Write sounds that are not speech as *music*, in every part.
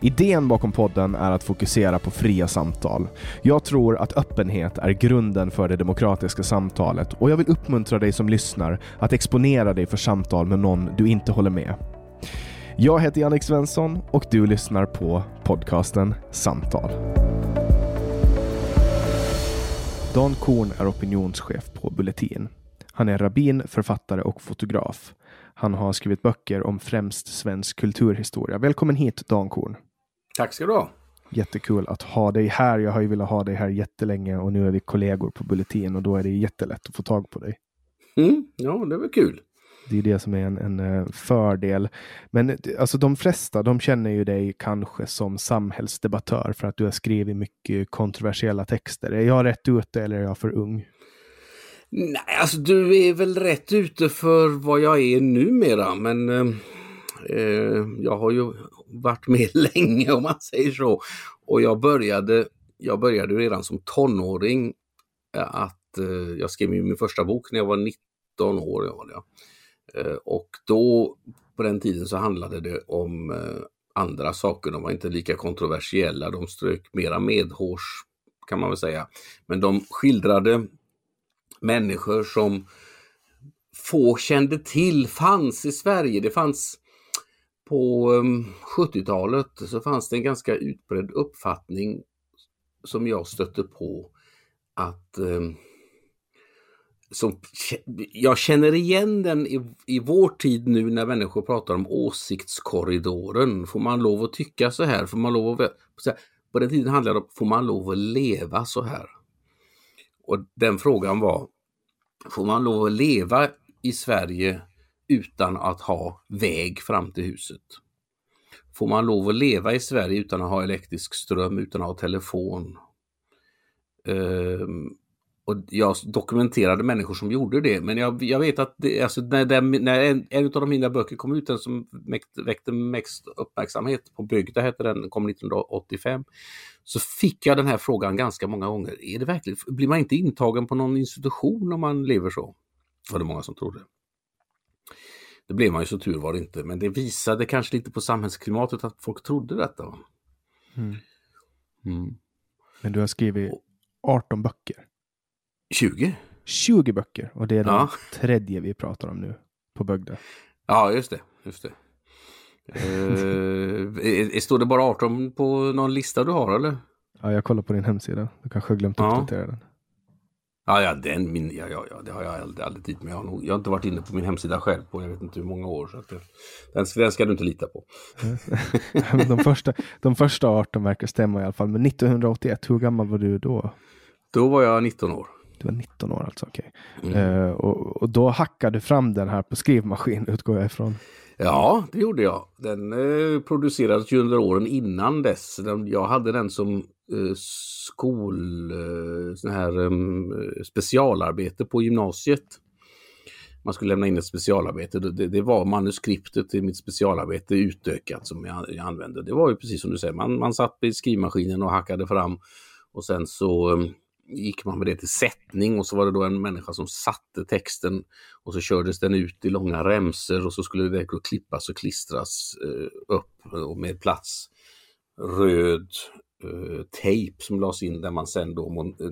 Idén bakom podden är att fokusera på fria samtal. Jag tror att öppenhet är grunden för det demokratiska samtalet och jag vill uppmuntra dig som lyssnar att exponera dig för samtal med någon du inte håller med. Jag heter Jannik Svensson och du lyssnar på podcasten Samtal. Dan Korn är opinionschef på Bulletin. Han är rabbin, författare och fotograf. Han har skrivit böcker om främst svensk kulturhistoria. Välkommen hit Dan Korn. Tack ska du ha. Jättekul att ha dig här. Jag har ju velat ha dig här jättelänge och nu är vi kollegor på Bulletin och då är det jättelätt att få tag på dig. Mm, ja, det var kul. Det är det som är en, en eh, fördel. Men alltså de flesta, de känner ju dig kanske som samhällsdebattör för att du har skrivit mycket kontroversiella texter. Är jag rätt ute eller är jag för ung? Nej, alltså du är väl rätt ute för vad jag är numera, men eh, eh jag har ju varit med *laughs* länge om man säger så. Och jag började, jag började redan som tonåring eh, att eh, jag skrev min första bok när jag var 19 år. Jag var det. Eh, och då, på den tiden så handlade det om eh, andra saker. De var inte lika kontroversiella. De strök mera medhårs kan man väl säga. Men de skildrade människor som få kände till fanns i Sverige. Det fanns på um, 70-talet så fanns det en ganska utbredd uppfattning som jag stötte på att um, som, jag känner igen den i, i vår tid nu när människor pratar om åsiktskorridoren. Får man lov att tycka så här? Får man lov att, på den tiden handlade det om, får man lov att leva så här? Och den frågan var, får man lov att leva i Sverige utan att ha väg fram till huset? Får man lov att leva i Sverige utan att ha elektrisk ström, utan att ha telefon? Um, och jag dokumenterade människor som gjorde det. Men jag, jag vet att det, alltså, när, den, när en, en av mina böcker kom ut, den som väckte mest uppmärksamhet på Bygda, hette den, kom 1985, så fick jag den här frågan ganska många gånger. Är det verkligen, blir man inte intagen på någon institution om man lever så? var det många som trodde. Det blev man ju så tur var det inte, men det visade kanske lite på samhällsklimatet att folk trodde detta. Mm. Mm. Men du har skrivit 18 böcker. 20? 20 böcker och det är den ja. tredje vi pratar om nu på Bögda. Ja, just det. Just det. uh, står det bara 18 på någon lista du har eller? Ja, jag kollar på din hemsida. Du kanske har glömt att ja. uppdatera den. Ja, ja, den, min, ja, ja, ja, det har jag aldrig, aldrig tid med. Jag har, nog, jag har inte varit inne på min hemsida själv på jag vet inte hur många år. Så att det, den, den ska du inte lita på. *laughs* de, första, de första 18 verkar stämma i alla fall. Men 1981, hur gammal var du då? Då var jag 19 år. Du var 19 år alltså, okej. Okay. Mm. Uh, och, och, då hackade du fram den här på skrivmaskin, utgår jag ifrån. Ja, det gjorde jag. Den eh, producerades ju under åren innan dess. Den, jag hade den som eh, skol, eh, sån här um, specialarbete på gymnasiet. Man skulle lämna in ett specialarbete. Det, det var manuskriptet till mitt specialarbete utökat som jag, jag, använde. Det var ju precis som du säger, man, man satt vid skrivmaskinen och hackade fram och sen så um, gick man med det till sättning och så var det då en människa som satte texten och så kördes den ut i långa remser och så skulle det klippas och klistras eh, upp och med plats röd eh, tejp som lades in där man sen då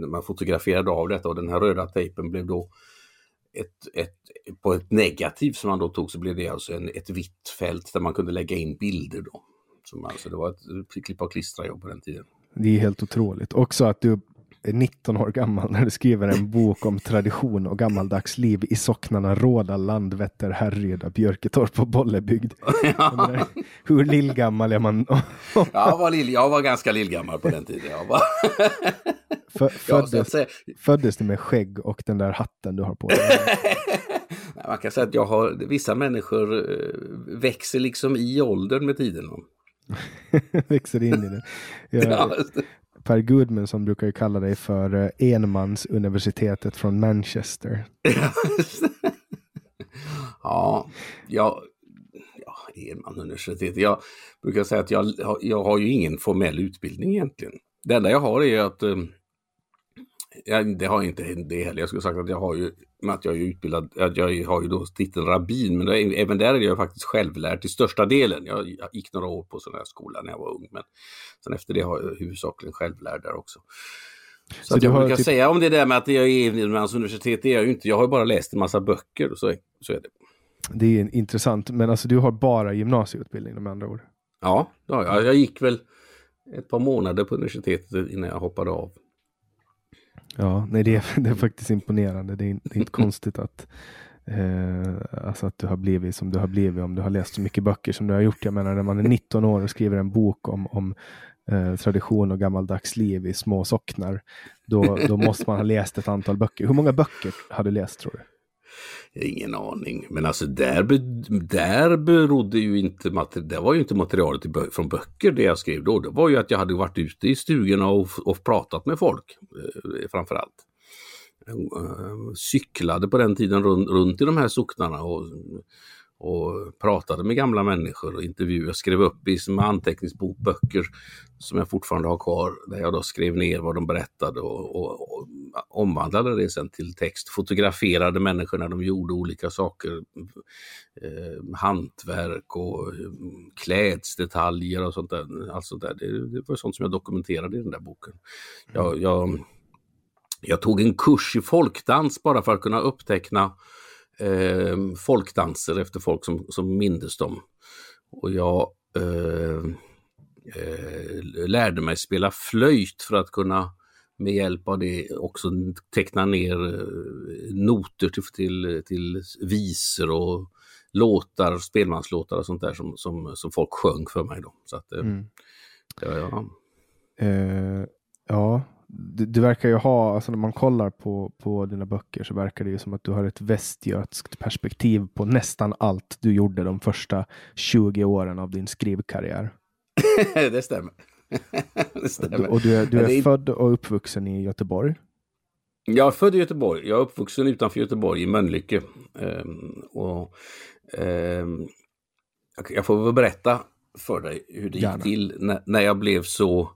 man fotograferade av detta och den här röda tejpen blev då ett, ett, på ett negativ som man då tog så blev det alltså en, ett vitt fält där man kunde lägga in bilder då. Som alltså, det var ett klippa och klistra jobb på den tiden. Det är helt otroligt. Också att du 19 år gammal när du skriver en bok om tradition och gammaldags liv i socknarna Råda, Landvetter, Härryda, Björketorp och Bollebygd. *laughs* Ja. Hur lillgammal är man? *laughs* jag, var lill, jag var ganska lillgammal på den tiden. Jag var... *laughs* För, föddes, ja, föddes du med skägg och den där hatten du har på dig? man kan säga att jag har, vissa människor eh, växer liksom i åldern med tiden. växer in i det. Jag, ja, Per Goodman brukar ju kalla dig för eh, enmansuniversitetet från Manchester. *laughs* ja, jag, ja, enmansuniversitet. Jag brukar säga att jag, jag har ju ingen formell utbildning egentligen. Det enda jag har är att um, Ja, det har inte det heller. Jag skulle sagt att jag har ju, att jag är utbildad, att jag har ju då titeln rabbin, men är, även där är jag faktiskt självlärd till största delen. Jag, jag gick några år på sån här skola när jag var ung, men sen efter det har jag huvudsakligen självlärd där också. Så, så att jag brukar typ... säga om det där med att jag är Edenmans universitet, det är jag ju inte. Jag har bara läst en massa böcker, så, så är det. Det är intressant, men alltså du har bara gymnasieutbildning med andra ord? Ja, jag, jag gick väl ett par månader på universitetet innan jag hoppade av. Ja, nej det är, *laughs* det är faktiskt imponerande. Det är, det är inte *laughs* konstigt att, eh, alltså att du har blivit som du har blivit om du har läst så mycket böcker som du har gjort. Jag menar när man är 19 år och skriver en bok om, om eh, tradition och gammaldags liv i små socknar, då, då måste man ha läst ett antal böcker. Hur många böcker har du läst tror du? Ingen aning, men alltså där, där berodde ju inte, det var ju inte materialet från böcker det jag skrev då. Det var ju att jag hade varit ute i stugorna och, och pratat med folk eh, framförallt. Eh, cyklade på den tiden runt, runt i de här socknarna och och pratade med gamla människor och intervjuade, skrev upp i som anteckningsbokböcker som jag fortfarande har kvar, där jag då skrev ner vad de berättade och, och, och omvandlade det sen till text. Fotograferade människor när de gjorde olika saker, eh, hantverk och eh, klädsdetaljer och sånt där. Alltså där. Det, det, var sånt som jag dokumenterade i den där boken. Jag, jag, jag tog en kurs i folkdans bara för att kunna uppteckna eh, folkdanser efter folk som, som mindes dem. Och jag eh, eh, lärde mig spela flöjt för att kunna med hjälp av det också teckna ner eh, noter till, till, till visor och låtar, spelmanslåtar och sånt där som, som, som folk sjöng för mig. Då. Så att, eh, mm. ja, ja. Uh, ja, du, du, verkar ju ha, alltså när man kollar på, på dina böcker så verkar det ju som att du har ett västgötskt perspektiv på nästan allt du gjorde de första 20 åren av din skrivkarriär. *laughs* det stämmer. *laughs* det stämmer. Och du är, du är, är född och uppvuxen i Göteborg. Jag är född i Göteborg. Jag är uppvuxen utanför Göteborg i Mölnlycke. Ehm, och, ehm, jag får väl berätta för dig hur det Gärna. gick till när, när jag blev så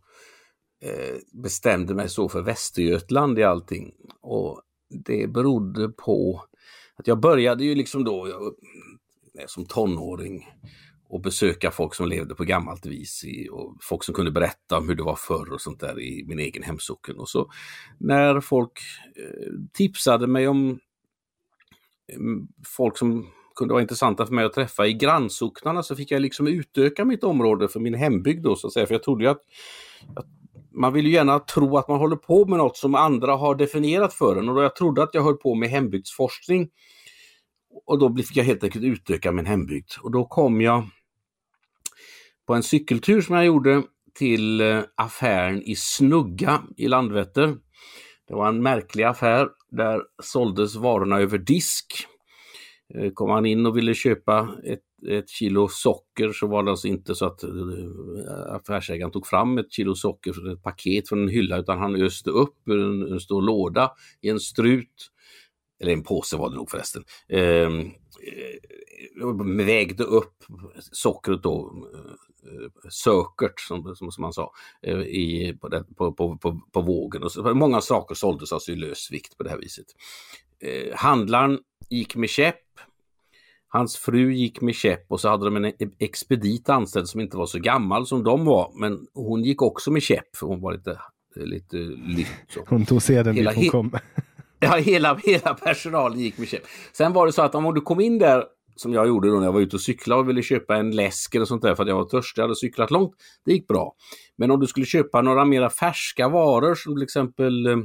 Eh, bestämde mig så för Västergötland i allting. Och det berodde på att jag började ju liksom då jag, som tonåring och besöka folk som levde på gammalt vis i, och folk som kunde berätta om hur det var förr och sånt där i min egen hemsocken. Och så när folk eh, tipsade mig om mm, folk som kunde vara intressanta för mig att träffa i grannsocknarna så fick jag liksom utöka mitt område för min hembygd då så att säga. För jag trodde ju att, att man vill ju gärna tro att man håller på med något som andra har definierat för en och då jag trodde att jag höll på med hembygdsforskning. Och då fick jag helt enkelt utöka min hembygd och då kom jag på en cykeltur som jag gjorde till eh, affären i Snugga i Landvetter. Det var en märklig affär. Där såldes varorna över disk. Eh, kom man in och ville köpa ett, ett kilo socker så var det alltså inte så att eh, affärsägaren tog fram ett kilo socker från ett paket från en hylla utan han öste upp ur en, en stor låda i en strut. Eller en påse var det nog förresten. Eh, eh, vägde upp sockret då, eh, sökert som, som, som man sa, eh, i, på, det, på, på, på, på vågen. Och så, många saker såldes alltså i lösvikt på det här viset. Eh, handlaren gick med käpp. Hans fru gick med käpp och så hade de en expedit anställd som inte var så gammal som de var. Men hon gick också med käpp för hon var lite, lite lytt. Hon tog seden dit Hela- hon he- kom. *laughs* Ja, hela, hela personalen gick med käpp. Sen var det så att om du kom in där, som jag gjorde då när jag var ute och cyklade och ville köpa en läsk eller sånt där för att jag var törstig, jag hade cyklat långt, det gick bra. Men om du skulle köpa några mera färska varor som till exempel eh,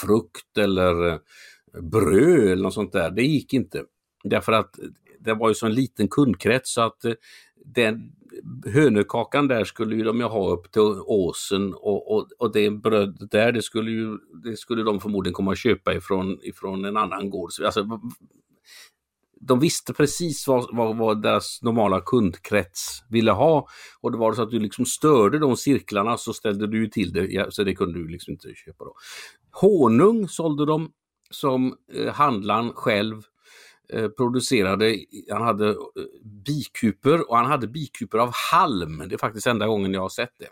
frukt eller eh, bröd eller något sånt där, det gick inte. Därför att det var ju så en liten kundkrets så att eh, den hönökakan där skulle ju de ju ha upp till åsen och, och, och det brödet där det skulle ju det skulle de förmodligen komma att köpa ifrån, ifrån en annan gård. Alltså, de visste precis vad, vad, vad deras normala kundkrets ville ha och det var så att du liksom störde de cirklarna så ställde du till det, ja, så det kunde du liksom inte köpa då. Honung sålde de som eh, handlaren själv Eh, producerade, han hade eh, bikuper och han hade bikuper av halm. Det är faktiskt enda gången jag har sett det.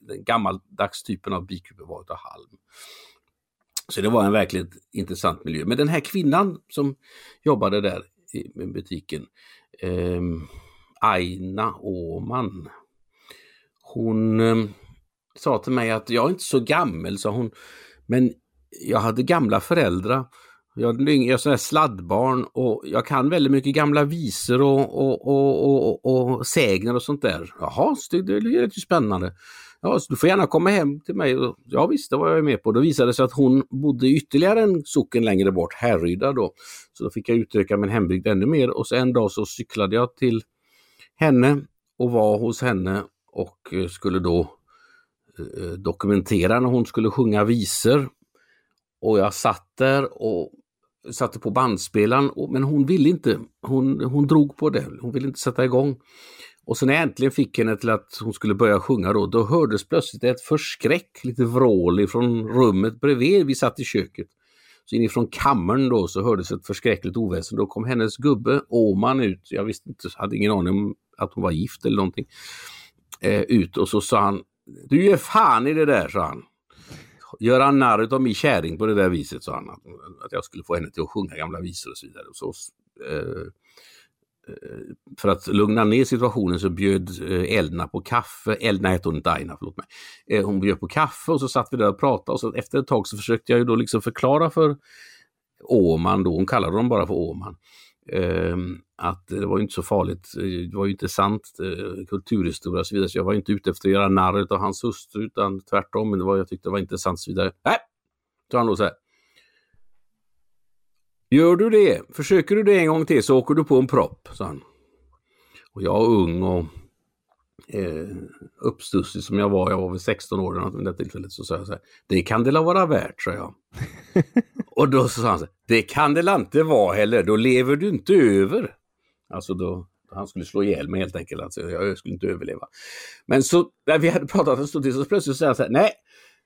Den gammaldags typen av bikuper var av halm. Så det var en verkligt intressant miljö. Men den här kvinnan som jobbade där i butiken, eh, Aina Åman, hon eh, sa till mig att jag är inte så gammal, sa hon, men jag hade gamla föräldrar. Jag är sån här sladdbarn och jag kan väldigt mycket gamla visor och, och, och, och, och sägner och sånt där. Jaha, det, det är ju spännande. Ja, så du får gärna komma hem till mig. Ja visst, det var jag med på. Då visade det sig att hon bodde ytterligare en socken längre bort, Härryda då. Så då fick jag utöka min hembygd ännu mer och så en dag så cyklade jag till henne och var hos henne och eh, skulle då eh, dokumentera när hon skulle sjunga visor. Och jag satt där och satte på bandspelaren, men hon ville inte. Hon, hon drog på det, hon ville inte sätta igång. Och sen när jag äntligen fick henne till att hon skulle börja sjunga då, då hördes plötsligt ett förskräckligt vrål ifrån rummet bredvid. Vi satt i köket. Så inifrån kammaren då så hördes ett förskräckligt oväsen. Då kom hennes gubbe Åman ut. Jag visste inte, hade ingen aning om att hon var gift eller någonting. Eh, ut och så sa han, du ger fan i det där, sa han. Göra narr av min kärring på det där viset, sa han. Att, att jag skulle få henne till att sjunga gamla visor och så vidare. Och så, eh, eh för att lugna ner situationen så bjöd eh, Elna på kaffe. Elna hette hon inte, Aina, förlåt mig. Eh, hon bjöd på kaffe och så satt vi där och pratade och så efter ett tag så försökte jag ju då liksom förklara för Åman, då, hon kallade dem bara för Åman, eh, Ehm, att det var inte så farligt, eh, det var ju inte sant eh, kulturhistoria och så vidare, så jag var inte ute efter att göra narr av hans hustru utan tvärtom, men det var, jag tyckte det var intressant och så vidare. Äh! Nej, sa han då så här. Gör du det, försöker du det en gång till så åker du på en propp, sa han. Och jag ung och eh, uppstussig som jag var, jag var väl 16 år vid det tillfället, så sa jag så här, det kan det la vara värt, sa jag. *laughs* och då sa han så det kan det la inte vara heller, då lever du inte över. Alltså då, han skulle slå ihjäl mig helt enkelt, alltså, jag skulle inte överleva. Men så, när vi hade pratat en stund till så plötsligt säger han så här, nej,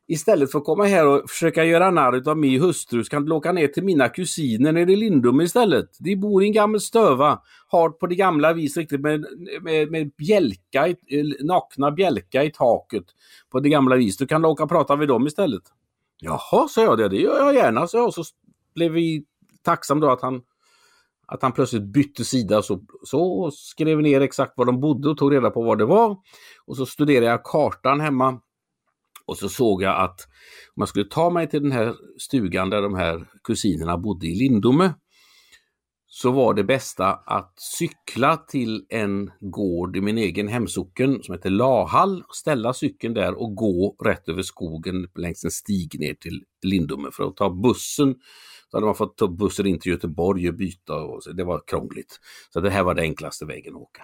istället för att komma här och försöka göra narr av min hustru så kan du åka ner till mina kusiner nere i Lindum istället. De bor i en gammal stöva, har på det gamla viset riktigt med, med, med bjälka, eh, nakna bjälka i taket på det gamla viset, Du kan åka och prata med dem istället. Jaha, sa jag det, det gör jag gärna, så jag. Så blev vi tacksam då att han att han plötsligt bytte sida så, så skrev ner exakt var de bodde och tog reda på var det var. Och så studerade jag kartan hemma och så såg jag att om jag skulle ta mig till den här stugan där de här kusinerna bodde i Lindome så var det bästa att cykla till en gård i min egen hemsocken som heter Lahall, ställa cykeln där och gå rätt över skogen längs en stig ner till Lindome för att ta bussen. Så hade man fått ta bussen in till Göteborg och byta och så, det var krångligt. Så det här var den enklaste vägen att åka.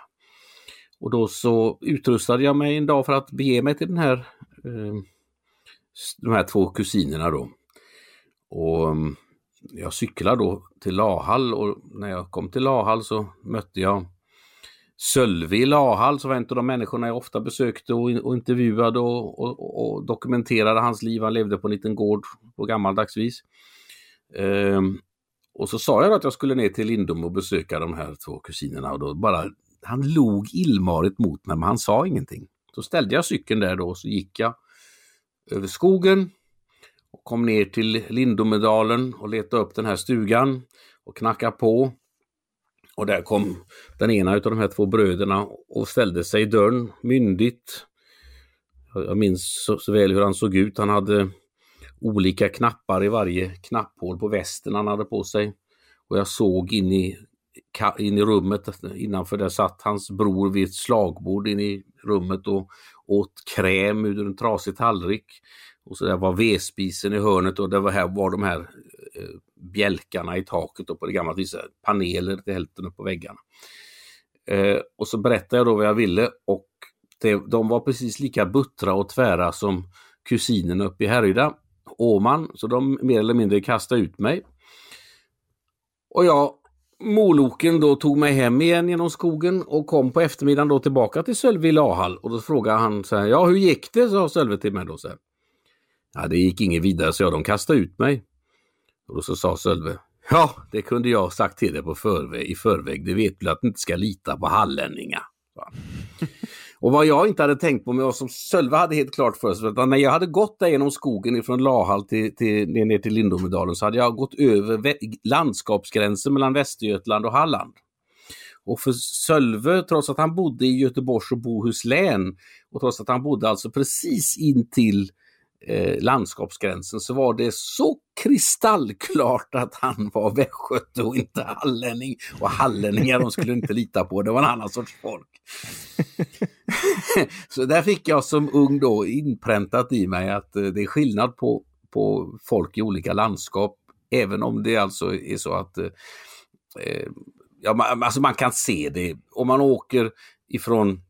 Och då så utrustade jag mig en dag för att bege mig till den här eh, de här två kusinerna då. Och mm, jag cyklar då till Lahall och när jag kom till Lahall så mötte jag Sölve i Lahall som var en av de människorna jag ofta besökte och, och intervjuade och, och, och, dokumenterade hans liv. Han levde på en liten gård på gammaldags vis. Ehm, och så sa jag att jag skulle ner till Lindom och besöka de här två kusinerna och då bara, han log illmarigt mot mig men han sa ingenting. Så ställde jag cykeln där då och så gick jag över skogen och kom ner till Lindomedalen och letade upp den här stugan och knackade på. Och där kom den ena av de här två bröderna och ställde sig i dörren myndigt. Jag minns så, så väl hur han såg ut. Han hade olika knappar i varje knapphål på västen han hade på sig. Och jag såg in i, in i rummet innanför där satt hans bror vid ett slagbord in i rummet och åt kräm ur en trasig tallrik. Och så där var vedspisen i hörnet och det var här var de här eh, bjälkarna i taket och på det gamla viset paneler till hälften upp på väggarna. Eh, och så berättade jag då vad jag ville och det, de var precis lika buttra och tvära som kusinerna uppe i Härryda, Åman, så de mer eller mindre kastade ut mig. Och jag Moloken då tog mig hem igen genom skogen och kom på eftermiddagen då tillbaka till Sölve i Lahall och då frågade han så här, ja hur gick det? sa Sölve till mig då. Så här. Ja det gick inget vidare så jag de kastade ut mig. Och då så sa Sölve, ja det kunde jag ha sagt till dig på förväg, i förväg, det vet du att du inte ska lita på hallänningar. Och vad jag inte hade tänkt på, men vad som Sölve hade helt klart för sig, att när jag hade gått där genom skogen ifrån Lahall till, till, ner till Lindomedalen så hade jag gått över landskapsgränsen mellan Västergötland och Halland. Och för Sölve, trots att han bodde i Göteborgs och Bohus län och trots att han bodde alltså precis intill eh, landskapsgränsen så var det så kristallklart att han var västgöte och inte hallänning. Och hallänningar de skulle inte lita på, det var en annan sorts folk. *laughs* så där fick jag som ung då inpräntat i mig att eh, det är skillnad på, på folk i olika landskap. Även om det alltså är så att eh, eh ja, man, alltså man kan se det. Om man åker ifrån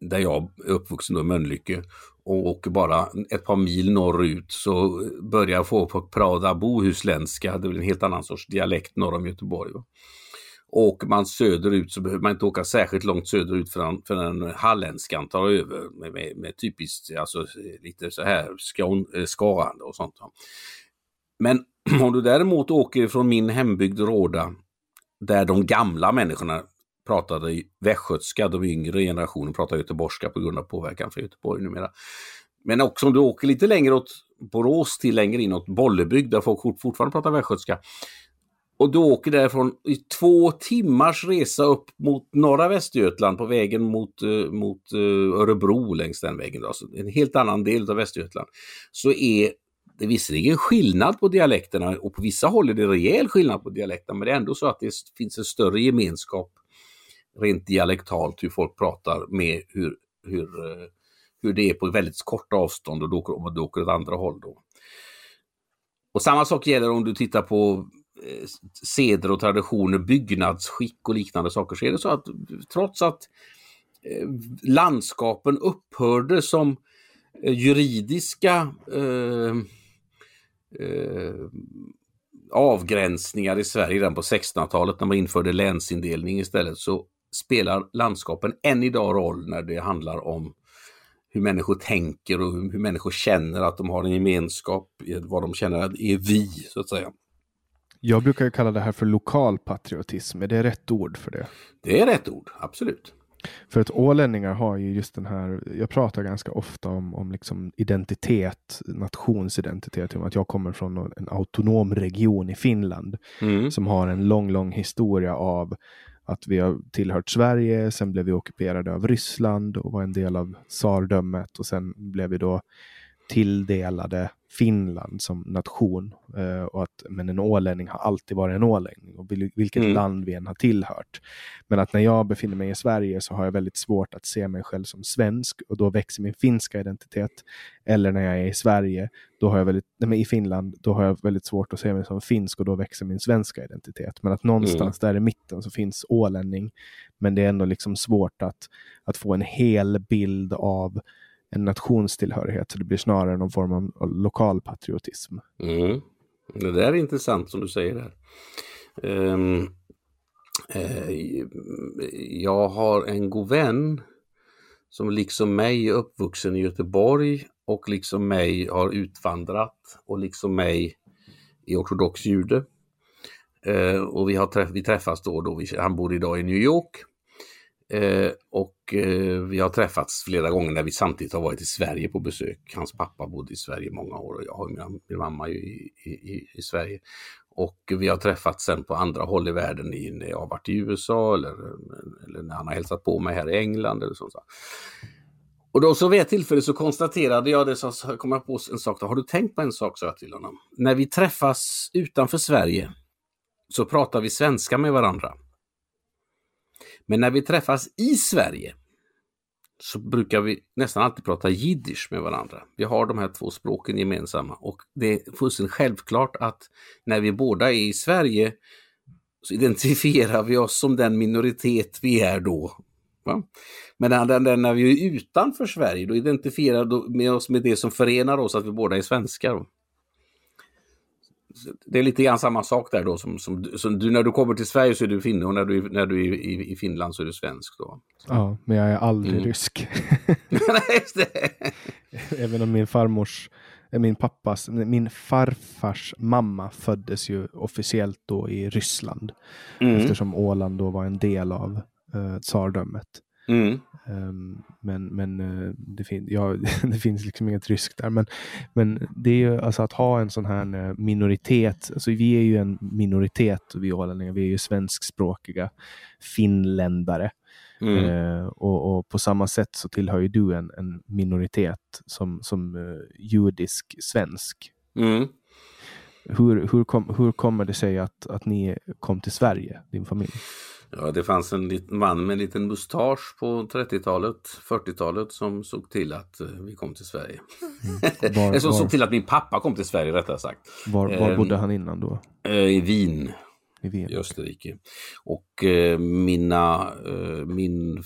där jag är uppvuxen då, Mölnlycke och åker bara ett par mil norrut så börjar jag få på prata bohuslänska, det är en helt annan sorts dialekt norr om Göteborg. Va? Åker man söderut så behöver man inte åka särskilt långt söderut förrän, förrän halländskan tar över med, med, med typiskt, alltså lite så här skån, eh, skarande och sånt. Men *clears throat* om du däremot åker från min hembygd Råda, där de gamla människorna pratade västgötska, de yngre generationen pratar göteborgska på grund av påverkan från Göteborg numera. Men också om du åker lite längre åt Borås till längre inåt Bollebygd där folk fortfarande pratar västgötska. Och du åker därifrån i två timmars resa upp mot norra Västergötland på vägen mot, eh, mot eh, Örebro längs den vägen. Alltså en helt annan del av Västergötland. Så är det är visserligen skillnad på dialekterna och på vissa håll är det rejäl skillnad på dialekterna men det är ändå så att det finns en större gemenskap rent dialektalt hur folk pratar med hur, hur, eh, hur det är på väldigt korta avstånd och då, åker, då åker åt andra håll. Då. Och samma sak gäller om du tittar på eh, seder och traditioner, byggnadsskick och liknande saker, så är det så att trots att eh, landskapen upphörde som juridiska eh, eh, avgränsningar i Sverige redan på 1600-talet när man införde länsindelning istället så spelar landskapen än idag roll när det handlar om hur människor tänker och hur, människor känner att de har en gemenskap, vad de känner att är vi, så att säga. Jag brukar kalla det här för lokal patriotism. Är det rätt ord för det? Det är rätt ord, absolut. För att ålänningar har ju just den här, jag pratar ganska ofta om, om liksom identitet, nationsidentitet, om att jag kommer från en autonom region i Finland Mm. som har en lång, lång historia av att vi har tillhört Sverige, sen blev vi ockuperade av Ryssland och var en del av tsardömet och sen blev vi då tilldelade Finland som nation. Eh, och att, men en ålänning har alltid varit en ålänning, och vil- vilket Mm. land vi än har tillhört. Men att när jag befinner mig i Sverige så har jag väldigt svårt att se mig själv som svensk och då växer min finska identitet. Eller när jag är i Sverige, då har jag väldigt, nej, i Finland, då har jag väldigt svårt att se mig som finsk och då växer min svenska identitet. Men att någonstans där i mitten så finns ålänning. Men det är ändå liksom svårt att, att få en hel bild av en nationstillhörighet. Så det blir snarare någon form av lokal patriotism. Mm. Det där är intressant som du säger där. Um, eh, jag har en god vän som liksom mig är uppvuxen i Göteborg och liksom mig har utvandrat och liksom mig är ortodox jude. Eh, och vi, har träff vi träffas då och då. Vi, han bor idag i New York. Eh, och eh, vi har träffats flera gånger när vi samtidigt har varit i Sverige på besök. Hans pappa bodde i Sverige i många år och jag har min, min mamma ju i, i, i Sverige. Och vi har träffats sen på andra håll i världen i, när jag har varit i USA eller, eller när han har hälsat på mig här i England eller så. Och då så vid ett tillfälle så konstaterade jag det, så kom jag på en sak. Då. Har du tänkt på en sak, sa jag till honom. När vi träffas utanför Sverige så pratar vi svenska med varandra. Men när vi träffas i Sverige så brukar vi nästan alltid prata jiddisch med varandra. Vi har de här två språken gemensamma och det är fullständigt självklart att när vi båda är i Sverige så identifierar vi oss som den minoritet vi är då. Va? Men när, när, när vi är utanför Sverige då identifierar vi oss med det som förenar oss, att vi båda är svenskar. Så Det är lite grann samma sak där då som, som, som du, när du kommer till Sverige så är du finne och när du, är- när du är i, i Finland så är du svensk då. Ja, men jag är aldrig Mm. rysk. *laughs* *laughs* Även om min farmors, eh, min pappas, min farfars mamma föddes ju officiellt då i Ryssland. Mm. Eftersom Åland då var en del av uh, tsardömet. Mm. Ehm, men men eh, det, fin- ja, *laughs* det finns liksom inget ryskt där. Men, men det är ju alltså att ha en sån här eh, minoritet. Alltså vi är ju en minoritet, vi ålänningar. Vi är ju svenskspråkiga finländare. Mm. Eh, och, och på samma sätt så tillhör ju du en, en minoritet som, som eh, judisk svensk. Mm. Hur, hur, kom, hur kommer det sig att, att ni kom till Sverige, din familj? Ja, det fanns en man med en liten mustasch på 30-talet, 40-talet som såg till att eh, vi kom till Sverige. Var, Eller *laughs* som var, såg till att min pappa kom till Sverige rättare sagt. var, var ehm, bodde han innan då? Eh, I Wien. I Wien? i Österrike. Och eh, mina, min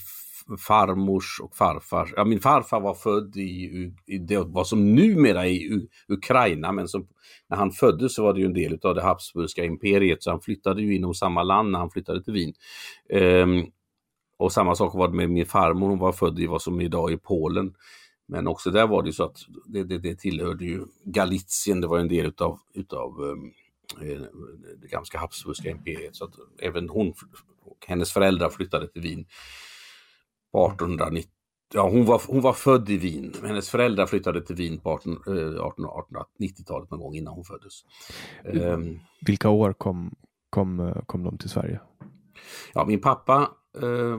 farmors och farfars, ja min farfar var född i, i det vad som numera är Ukraina, men som, när han föddes så var det ju en del av det Habsburgska imperiet, så han flyttade ju inom samma land när han flyttade till Wien. Um, och samma sak var det med min farmor, hon var född i vad som idag är Polen. Men också där var det ju så att det, det, det tillhörde ju Galizien, det var en del utav, utav um, det gamla Habsburgska imperiet. Så att även hon och hennes föräldrar flyttade till Wien 1890. Ja, hon var, hon var född i Wien, hennes föräldrar flyttade till Wien på 18, eh, 18, 1890-talet någon gång innan hon föddes. Ehm, Vilka år kom, kom, eh, kom de till Sverige? Ja, min pappa eh,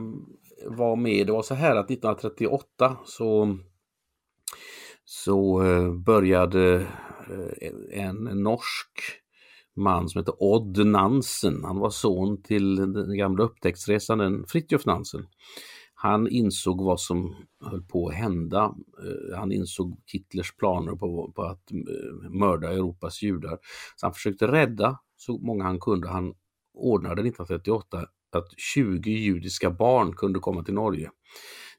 var med. Det var så här att 1938 så, så eh, började en norsk man som hette Odd Nansen. Han var son till den gamla upptäcktsresanden Fritjof Nansen. Han insåg vad som höll på att hända. Eh, han insåg Hitlers planer på, på att eh, mörda Europas judar. Så han försökte rädda så många han kunde. Han ordnade 1938 att 20 judiska barn kunde komma till Norge.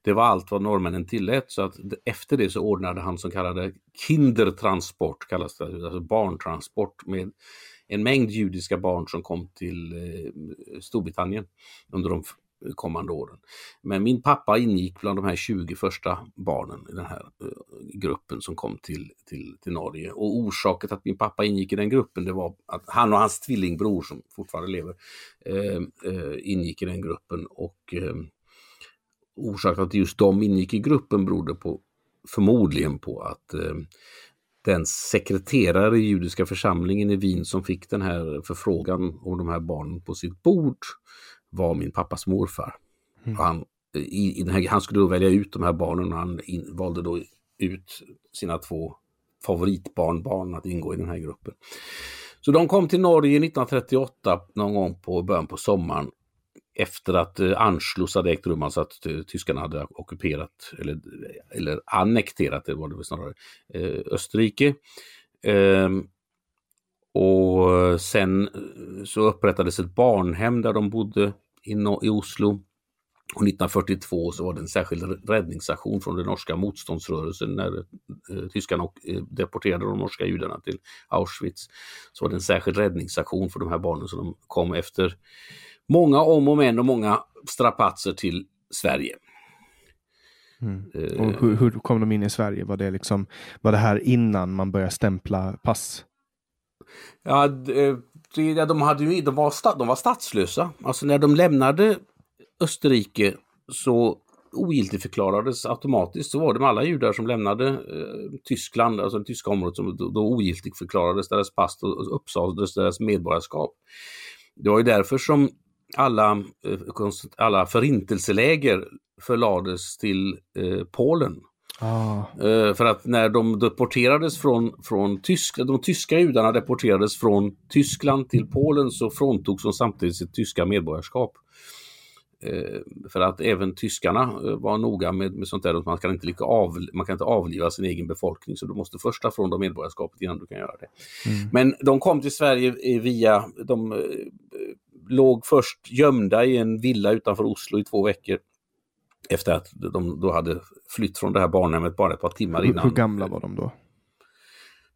Det var allt vad norrmännen tillät så att efter det så ordnade han som kallade kindertransport, kallas det, alltså barntransport med en mängd judiska barn som kom till eh, Storbritannien under de Eh, kommande åren. Men min pappa ingick bland de här 20 första barnen i den här eh, gruppen som kom till, till, till Norge. Och orsaken till att min pappa ingick i den gruppen det var att han och hans tvillingbror som fortfarande lever eh, eh ingick i den gruppen. Och orsaken att just de ingick i gruppen berodde på förmodligen på att den sekreterare i judiska församlingen i Wien som fick den här förfrågan om de här barnen på sitt bord var min pappas morfar. Mm. Han, i, i den här, han skulle då välja ut de här barnen och han in, valde då ut sina två favoritbarnbarn att ingå i den här gruppen. Så de kom till Norge 1938 någon gång på början på sommaren efter att eh, Anschluss hade ägt rum, alltså att eh, tyskarna hade ockuperat eller, eller annekterat, det var det snarare, eh, Österrike. Ehm, och sen så upprättades ett barnhem där de bodde i, i Oslo. Och 1942 så var det en särskild räddningsaktion från den norska motståndsrörelsen när eh, tyskarna eh, deporterade de norska judarna till Auschwitz. Så var det en särskild räddningsaktion för de här barnen som de kom efter många om och men och många strapatser till Sverige. Mm. Eh, och hur, hur, kom de in i Sverige? Var det, liksom, var det här innan man började stämpla pass? Ja, eh, de, hade ju, de, var, de var statslösa. Alltså när de lämnade Österrike så ogiltigförklarades automatiskt, så var det med alla judar som lämnade eh, Tyskland, alltså det tyska området, som då, då ogiltigförklarades deras pass och uppsades deras medborgarskap. Det var ju därför som alla, eh, alla förintelseläger förlades till eh, Polen. Ah. Eh, för att när de deporterades från, från Tyskland, de tyska judarna deporterades från Tyskland till Polen så fråntogs de samtidigt sitt tyska medborgarskap. Eh, för att även tyskarna eh, var noga med, med sånt där att man kan, inte lika av, man kan inte avliva sin egen befolkning så du måste först ta från dem medborgarskapet innan du kan göra det. Mm. Men de kom till Sverige via, de låg först gömda i en villa utanför Oslo i två veckor. Efter att de då hade flytt från det här barnhemmet bara ett par timmar innan. Hur gamla var de då?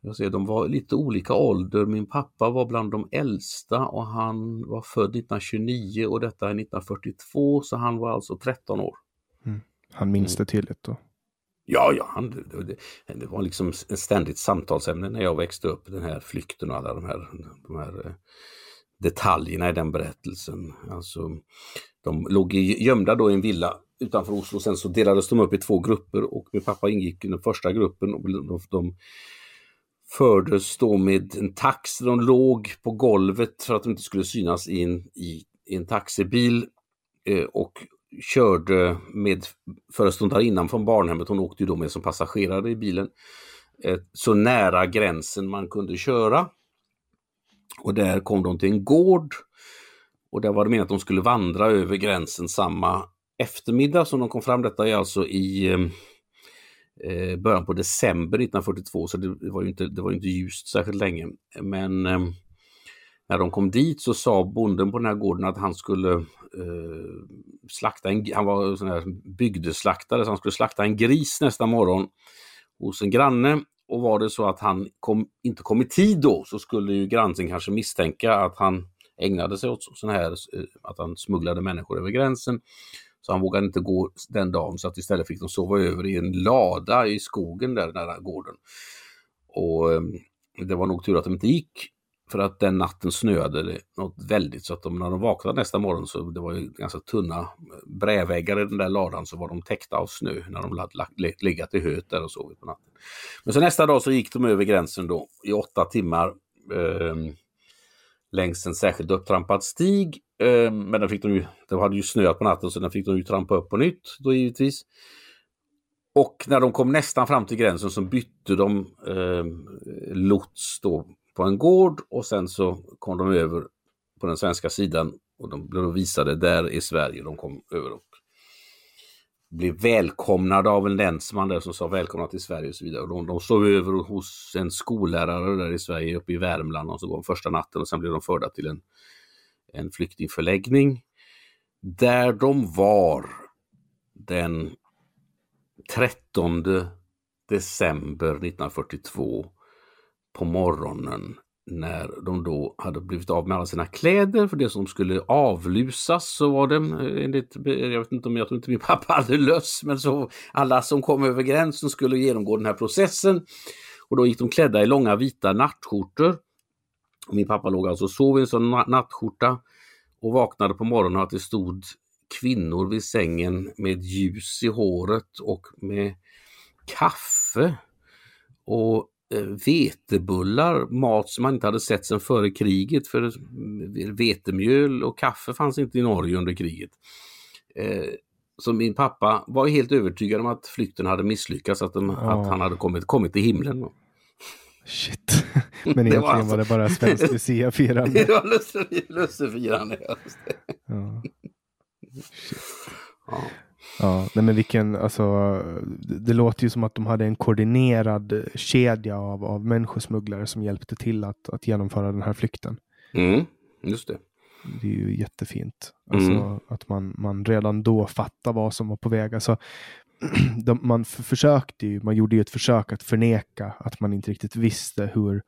Jag ser, de var lite olika ålder. Min pappa var bland de äldsta och han var född 1929 och detta är 1942 så han var alltså 13 år. Mm. Han minns det tydligt då? Ja, ja, han, det, det, var liksom ett ständigt samtalsämne när jag växte upp, den här flykten och alla de här, de här eh, detaljerna i den berättelsen. Alltså, de låg gömda då i en villa utanför Oslo. Sen så delades de upp i två grupper och min pappa ingick i den första gruppen. Och de, de fördes då med en taxi. De låg på golvet för att de inte skulle synas i en, i, i en taxibil eh, och körde med föreståndarinnan från barnhemmet. Hon åkte ju då med som passagerare i bilen. Eh, så nära gränsen man kunde köra. Och där kom de till en gård. Och där var det meningen att de skulle vandra över gränsen samma eftermiddag som de kom fram. Detta är alltså i ehm, eh, början på december 1942, så det var ju inte, det var inte ljust särskilt länge. Men eh, när de kom dit så sa bonden på den här gården att han skulle eh, slakta en, han var sån här bygdeslaktare, så han skulle slakta en gris nästa morgon hos en granne. Och var det så att han kom, inte kom i tid då så skulle ju grannen kanske misstänka att han ägnade sig åt sån här, eh, att han smugglade människor över gränsen. Så han vågade inte gå den dagen så att istället fick de sova över i en lada i skogen där nära gården. Och ehm, det var nog tur att de inte gick för att den natten snöade det något väldigt så att de, när de vaknade nästa morgon så det var ju ganska tunna eh, bräväggar i den där ladan så var de täckta av snö när de hade legat i höet där och sovit på natten. Men så nästa dag så gick de över gränsen då i åtta timmar eh, längs en särskilt upptrampad stig. Eh, men den fick de ju, det hade ju snöat på natten så den fick de ju trampa upp på nytt då givetvis. Och när de kom nästan fram till gränsen så bytte de eh, lots då på en gård och sen så kom de över på den svenska sidan och de blev visade, där i Sverige. De kom över och blev välkomnade av en länsman där som sa välkomna till Sverige och så vidare. Och de, de sov över hos en skollärare där i Sverige uppe i Värmland och så går de första natten och sen blev de förda till en, en flyktingförläggning. Där de var den 13 december 1942 på morgonen när de då hade blivit av med alla sina kläder för det som skulle avlusas så var det eh, enligt, jag vet inte om jag tror inte min *laughs* pappa hade löss, men så alla som kom över gränsen skulle genomgå den här processen. Och då gick de klädda i långa vita nattskjortor. Min pappa låg alltså och sov i en sån nattskjorta och vaknade på morgonen att det stod kvinnor vid sängen med ljus i håret och med kaffe och vetebullar, mat som man inte hade sett sedan före kriget för vetemjöl och kaffe fanns inte i Norge under kriget. Eh, så min pappa var helt övertygad om att flykten hade misslyckats, att, de, oh. att han hade kommit, kommit till himlen. Shit. *laughs* Men egentligen var, alltså... var det bara svenskt luciafirande. *laughs* det var lussefirande, det. Ja. Ja. Ja, nej men vilken, alltså, det, det, låter ju som att de hade en koordinerad kedja av, av människosmugglare som hjälpte till att, att genomföra den här flykten. Mm, just det. Det är ju jättefint. Alltså, mm. Att man, man redan då fattar vad som var på väg. Alltså, *clears throat* de, man försökte ju, man gjorde ju ett försök att förneka att man inte riktigt visste hur,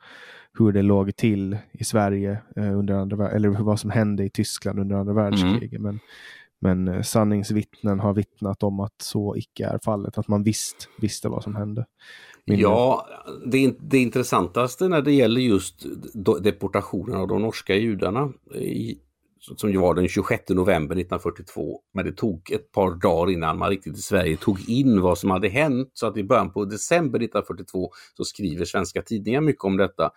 hur det låg till i Sverige eh, under andra eller vad som hände i Tyskland under andra världskriget. Mm. Men, men eh, sanningsvittnen har vittnat om att så icke är fallet, att man visst visste vad som hände. Min... Ja, det, det intressantaste när det gäller just deportationen av de norska judarna i, som ju var den 26 november 1942. Men det tog ett par dagar innan man riktigt i Sverige tog in vad som hade hänt. Så att i början på december 1942 så skriver svenska tidningar mycket om detta.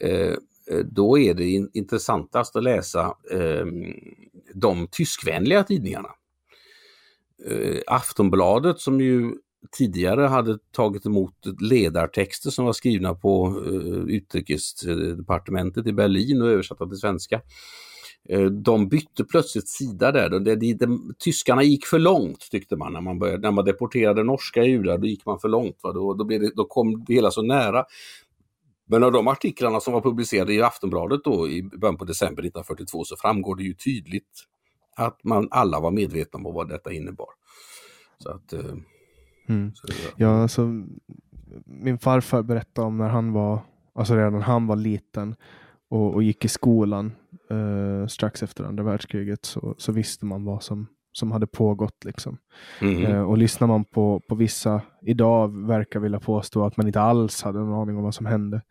Eh, eh Eh, då är det intressantast att läsa eh, de tyskvänliga tidningarna. Eh, Aftonbladet som ju tidigare hade tagit emot ledartexter som var skrivna på eh, utrikesdepartementet i Berlin och översatta till svenska. Eh, de bytte plötsligt sida där. De, de, de, de, tyskarna gick för långt tyckte man när man, började, när man deporterade norska judar. Då gick man för långt. Va? Då, då, det, då kom det hela så nära. Men av de artiklarna som var publicerade i Aftonbladet då i början på december 1942 så framgår det ju tydligt att man alla var medvetna om vad detta innebar. Så att, eh, mm. så, ja. ja, alltså, min farfar berättade om när han var, alltså redan han var liten och, och gick i skolan eh, strax efter andra världskriget så, så visste man vad som, som hade pågått. Liksom. Mm. Eh, och lyssnar man på, på vissa idag verkar vilja påstå att man inte alls hade någon aning om vad som hände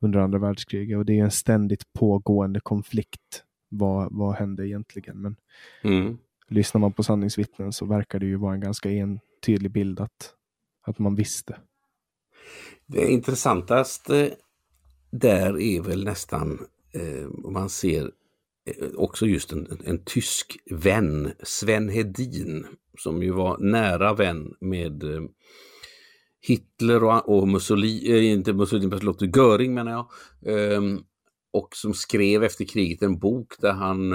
under andra världskriget. Och det är en ständigt pågående konflikt. Vad, vad hände egentligen? Men mm. lyssnar man på sanningsvittnen så verkar det ju vara en ganska entydig bild att, att man visste. Det intressantaste där är väl nästan eh, om man ser Eh, också just en, en, tysk vän, Sven Hedin, som ju var nära vän med eh, Hitler och, och Mussolini, eh, inte Mussolini, förlåt, Göring menar jag. Ehm, och som skrev efter kriget en bok där han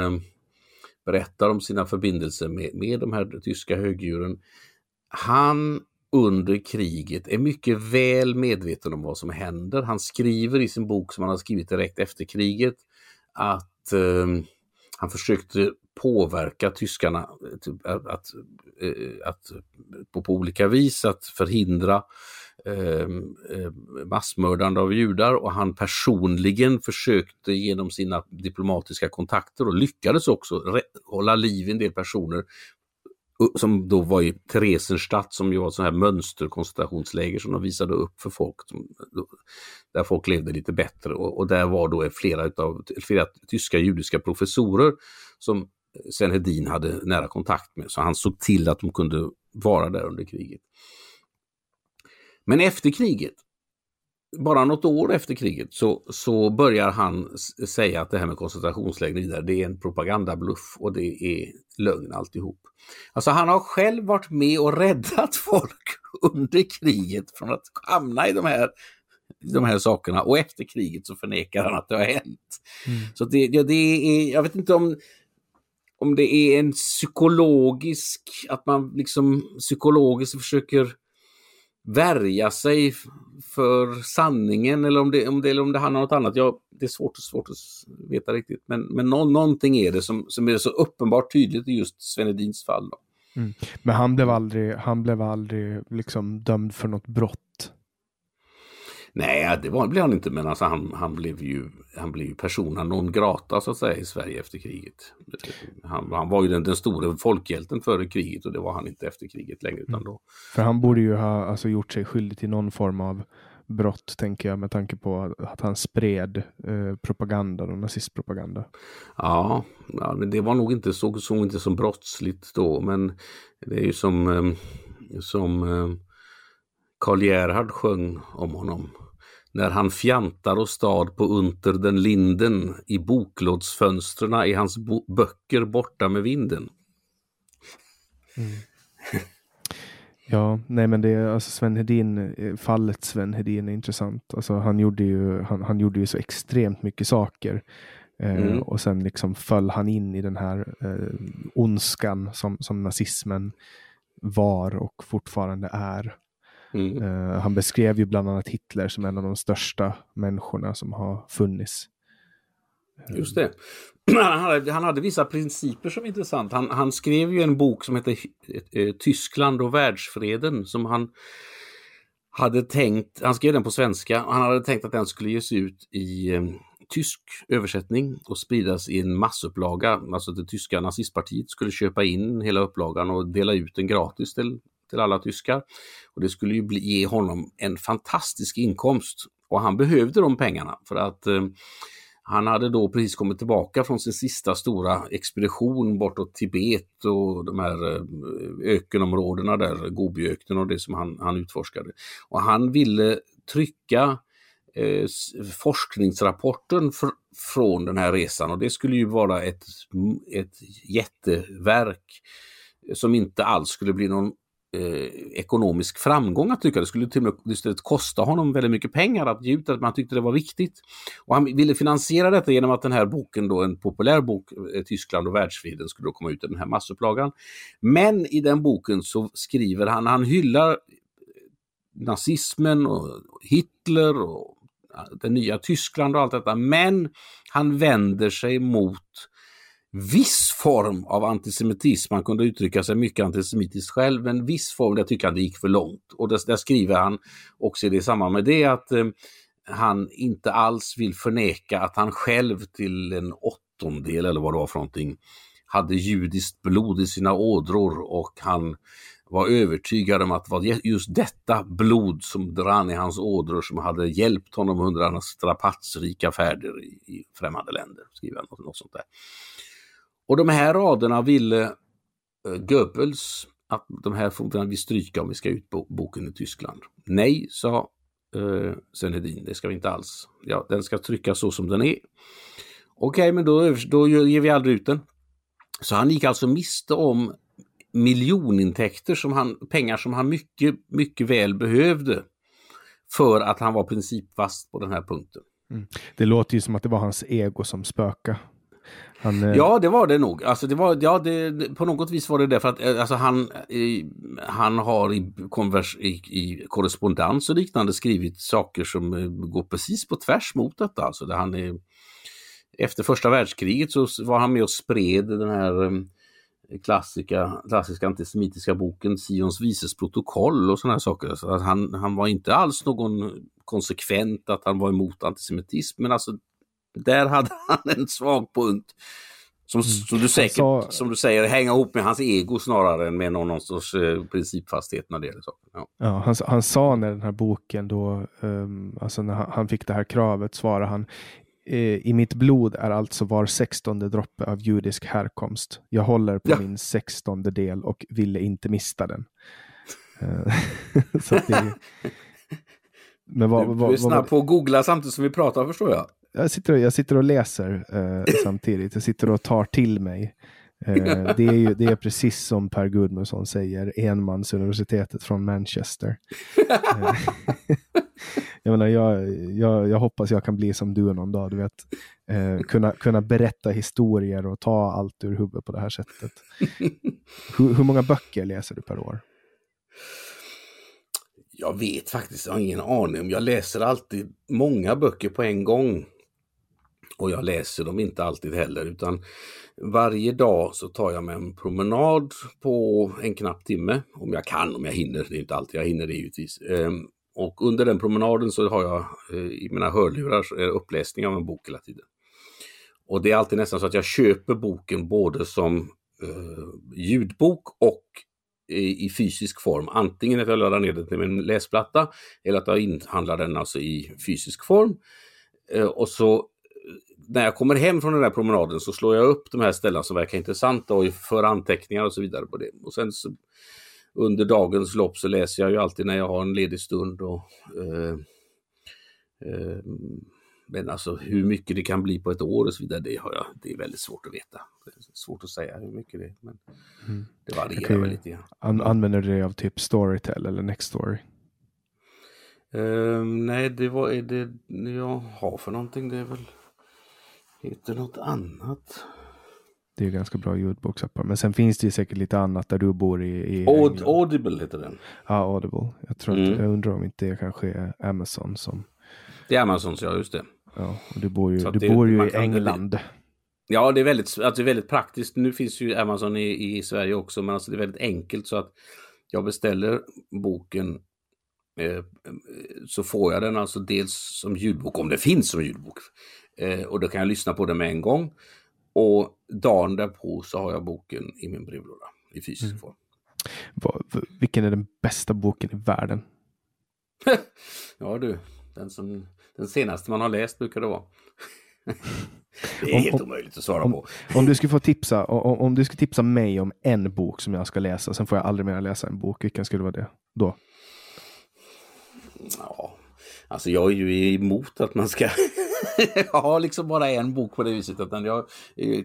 berättar om sina förbindelser med, med de här tyska högdjuren. Han under kriget är mycket väl medveten om vad som händer. Han skriver i sin bok som han har skrivit direkt efter kriget att eh, han försökte påverka tyskarna typ, att, att, eh, att, på, på olika vis att förhindra eh, massmördande av judar. Och han personligen försökte genom sina diplomatiska kontakter och lyckades också hålla liv i en del personer som då var i Theresienstadt som ju var ett sånt här mönsterkoncentrationsläger som de visade upp för folk. Som, där folk levde lite bättre och, och där var då flera, utav, flera tyska judiska professorer som eh, Sven Hedin hade nära kontakt med. Så han såg till att de kunde vara där under kriget. Men efter kriget bara något år efter kriget så, så börjar han säga att det här med koncentrationsläger det är en propagandabluff och det är lögn alltihop. Alltså han har själv varit med och räddat *laughs* folk under kriget från att hamna i de här, de här sakerna och efter kriget så förnekar han att det har hänt. Mm. Så det, ja, det är, jag vet inte om, om det är en psykologisk, att man liksom psykologiskt försöker värja sig för sanningen eller om det, om det, eller om det handlar om något annat. Ja, det är svårt, svårt att veta riktigt. Men, men nå, någonting är det som, som är så uppenbart tydligt i just Svenedins fall. Då. Mm. Men han blev aldrig, han blev aldrig liksom dömd för något brott? Nej, det var, blev han inte, men alltså han, han, blev ju, han blev ju persona non grata så att säga i Sverige efter kriget. Han, han var ju den, den stora folkhjälten före kriget och det var han inte efter kriget längre. Utan då. För han borde ju ha alltså, gjort sig skyldig till någon form av brott, tänker jag, med tanke på att han spred eh, propaganda och nazistpropaganda. Ja, ja, men det var nog inte så, så inte som brottsligt då, men det är ju som, eh, som eh, Karl Gerhard sjöng om honom. När han fjantar och stad på Unter den linden, i boklådsfönstren är hans bo böcker borta med vinden. Mm. *laughs* Ja, nej men det är alltså Sven Hedin, eh, fallet Sven Hedin är intressant. Alltså han gjorde ju, han, han gjorde ju så extremt mycket saker. Eh, mm. Och sen liksom föll han in i den här eh, ondskan som, som nazismen var och fortfarande är. Mm. Uh, han beskrev ju bland annat Hitler som en av de största människorna som har funnits. Just det. *clears throat* Han hade, han hade vissa principer som är intressant. Han, han skrev ju en bok som heter eh, Tyskland och världsfreden som han hade tänkt, han skrev den på svenska, och han hade tänkt att den skulle ges ut i eh, tysk översättning och spridas i en massupplaga. Alltså det tyska nazistpartiet skulle köpa in hela upplagan och dela ut den gratis till till alla tyskar. Och Det skulle ju bli, ge honom en fantastisk inkomst och han behövde de pengarna för att eh, han hade då precis kommit tillbaka från sin sista stora expedition bortåt Tibet och de här eh, ökenområdena där, Gobiöknen och det som han, han utforskade. Och han ville trycka eh, forskningsrapporten för, från den här resan och det skulle ju vara ett, ett jätteverk som inte alls skulle bli någon eh, ekonomisk framgång att tycka. Det skulle till och med istället kosta honom väldigt mycket pengar att ge ut det, men han tyckte det var viktigt. Och han ville finansiera detta genom att den här boken, då, en populär bok, eh, Tyskland och världsfreden, skulle då komma ut i den här massupplagan. Men i den boken så skriver han, han hyllar nazismen och Hitler och det nya Tyskland och allt detta, men han vänder sig mot viss form av antisemitism. Han kunde uttrycka sig mycket antisemitiskt själv, men viss form, där tycker han det gick för långt. Och där, där skriver han också i det samband med det att eh, han inte alls vill förneka att han själv till en åttondel eller vad det var för någonting hade judiskt blod i sina ådror och han var övertygad om att det var just detta blod som rann i hans ådror som hade hjälpt honom under hans strapatsrika färder i, i främmande länder. Skriver han något, något sånt där. Och de här raderna ville eh, Goebbels att de här får vi stryka om vi ska ut boken i Tyskland. Nej, sa eh, Senedin, det ska vi inte alls. Ja, den ska tryckas så som den är. Okej, okay, men då, då ger vi aldrig ut den. Så han gick alltså miste om miljonintäkter, som han, pengar som han mycket, mycket väl behövde för att han var principfast på den här punkten. Mm. Det låter ju som att det var hans ego som spökade. Han, eh, ja, det var det nog. Alltså, det var, ja, det, på något vis var det det för att eh, alltså, han, han har i, konvers, i, i korrespondens och liknande skrivit saker som eh, går precis på tvärs mot detta. Alltså, där han är, efter första världskriget så var han med och spred den här klassiska, klassiska antisemitiska boken Sions vises protokoll och sådana saker. Så att han, han var inte alls någon konsekvent att han var emot antisemitism, men alltså där hade *laughs* han en svag punkt. Som, mm. som, du säkert, sa, som du säger, hänga ihop med hans ego snarare än med någon, någon sorts eh, principfasthet när det gäller saker. Ja. ja han, han, sa när den här boken då, um, alltså när han, han fick det här kravet, svarade han eh, i mitt blod är alltså var sextonde droppe av judisk härkomst. Jag håller på ja. min sextonde del och ville inte mista den. Eh, *laughs* så det, *laughs* men vad, du, du är snabb på att googla samtidigt som vi pratar förstår jag jag, sitter, jag sitter och läser eh, *coughs* samtidigt. Jag sitter och tar till mig. Eh, det, är ju, det är precis som Per Gudmundsson säger, enmansuniversitetet från Manchester. Eh, *laughs* jag, menar, jag, jag, jag hoppas jag kan bli som du någon dag. Du vet, eh, kunna, kunna berätta historier och ta allt ur huvudet på det här sättet. *laughs* hur, hur många böcker läser du per år? Jag vet faktiskt, jag har ingen aning. Jag läser alltid många böcker på en gång. Och jag läser dem inte alltid heller utan varje dag så tar jag mig en promenad på en knapp timme. Om jag kan, om jag hinner. Det är inte alltid jag hinner det givetvis. Ehm, och under den promenaden så har jag eh, i mina hörlurar uppläsning av en bok hela tiden. Och det är alltid nästan så att jag köper boken både som eh, ljudbok och i, i, fysisk form. Antingen att jag laddar ner den till min läsplatta eller att jag inhandlar den alltså i fysisk form. Eh, och så när jag kommer hem från den där promenaden så slår jag upp de här ställena som verkar intressanta och för anteckningar och så vidare på det. Och sen så, under dagens lopp så läser jag ju alltid när jag har en ledig stund och eh, eh, men alltså hur mycket det kan bli på ett år och så vidare, det, har jag, det är väldigt svårt att veta. Det är svårt att säga hur mycket det är, men mm. det varierar väl lite grann. An använder du dig av typ Storytel eller Nextory? Uh, nej, det var det jag har för någonting. Det är väl heter något annat. Det är ganska bra ljudboksappar. Men sen finns det ju säkert lite annat där du bor i. i Aud Audible heter den. Ja, Audible. Jag tror mm. att, jag undrar om inte det kanske är Amazon som. Det är Amazon, ja just det. Ja, och du bor ju, du det, bor ju i England. Ja, det är, väldigt, alltså det är väldigt praktiskt. Nu finns ju Amazon i, i Sverige också, men alltså det är väldigt enkelt så att jag beställer boken eh, så får jag den alltså dels som ljudbok, om det finns som ljudbok. Eh, och då kan jag lyssna på den med en gång. Och dagen därpå så har jag boken i min brevlåda i fysisk mm. form. Vilken är den bästa boken i världen? *laughs* ja du, den som den senaste man har läst brukar det vara. *laughs* det är om, helt omöjligt att svara om, på. Om du skulle få tipsa, om, om du skulle tipsa mig om en bok som jag ska läsa, sen får jag aldrig mer läsa en bok. Vilken skulle vara det då? Ja, alltså jag är ju emot att man ska *laughs* ha liksom bara en bok på det viset. Utan jag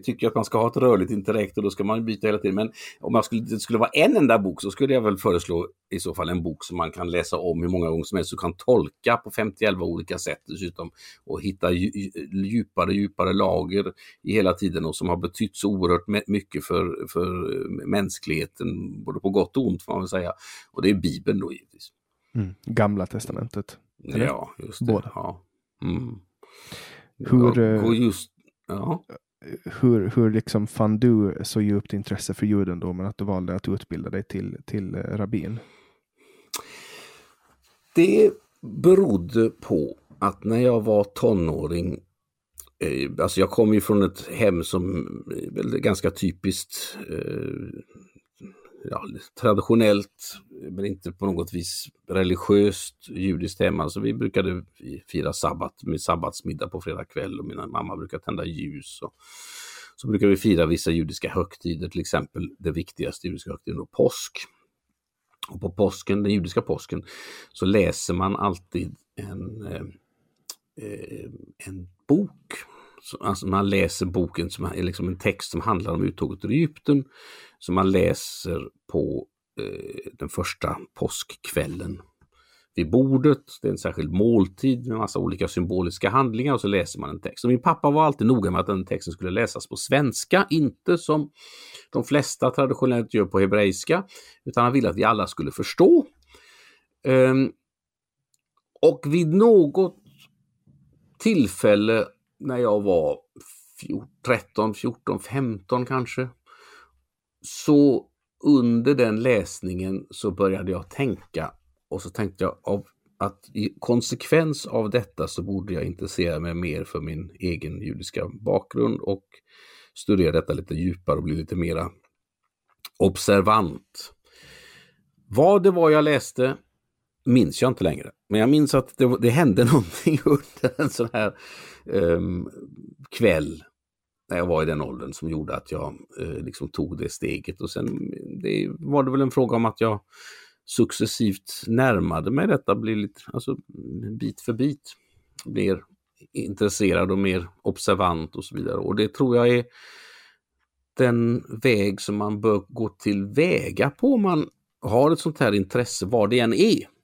tycker att man ska ha ett rörligt intellekt och då ska man byta hela tiden. Men om jag skulle, det skulle vara en enda bok så skulle jag väl föreslå i så fall en bok som man kan läsa om hur många gånger som helst och kan tolka på 51 olika sätt dessutom. Och hitta djupare, djupare lager i hela tiden och som har betytt så oerhört mycket för, för mänskligheten, både på gott och ont får man väl säga. Och det är Bibeln då givetvis. Mm. Gamla testamentet. Eller? Ja, just det. Båda. Ja. Mm. Hur, ja, just, ja. hur, hur liksom fann du så djupt intresse för judendomen att du valde att utbilda dig till, till rabbin? Det berodde på att när jag var tonåring eh, Alltså jag kom ju från ett hem som är ganska typiskt eh, ja, traditionellt, men inte på något vis religiöst judiskt hem. Alltså vi brukade fira sabbat med sabbatsmiddag på fredag kväll och min mamma brukar tända ljus. Och så brukar vi fira vissa judiska högtider, till exempel det viktigaste judiska högtiden, då påsk. Och på påsken, den judiska påsken, så läser man alltid en, eh, eh, en bok alltså man läser boken som är liksom en text som handlar om uttåget ur Egypten, som man läser på eh, den första påskkvällen vid bordet. Det är en särskild måltid med massa olika symboliska handlingar och så läser man en text. Och min pappa var alltid noga med att den texten skulle läsas på svenska, inte som de flesta traditionellt gör på hebreiska, utan han ville att vi alla skulle förstå. Um, och vid något tillfälle när jag var 13, 14, 15 kanske. Så under den läsningen så började jag tänka och så tänkte jag av att i konsekvens av detta så borde jag intressera mig mer för min egen judiska bakgrund och studera detta lite djupare och bli lite mera observant. Vad det var jag läste minns jag inte längre. Men jag minns att det, det hände *laughs* någonting under en sån här um, kväll när jag var i den åldern som gjorde att jag uh, liksom tog det steget. Och sen det var det väl en fråga om att jag successivt närmade mig detta, blir lite, alltså bit för bit, Mer intresserad och mer observant och så vidare. Och det tror jag är den väg som man bör gå till väga på om man har ett sånt här intresse, vad det än är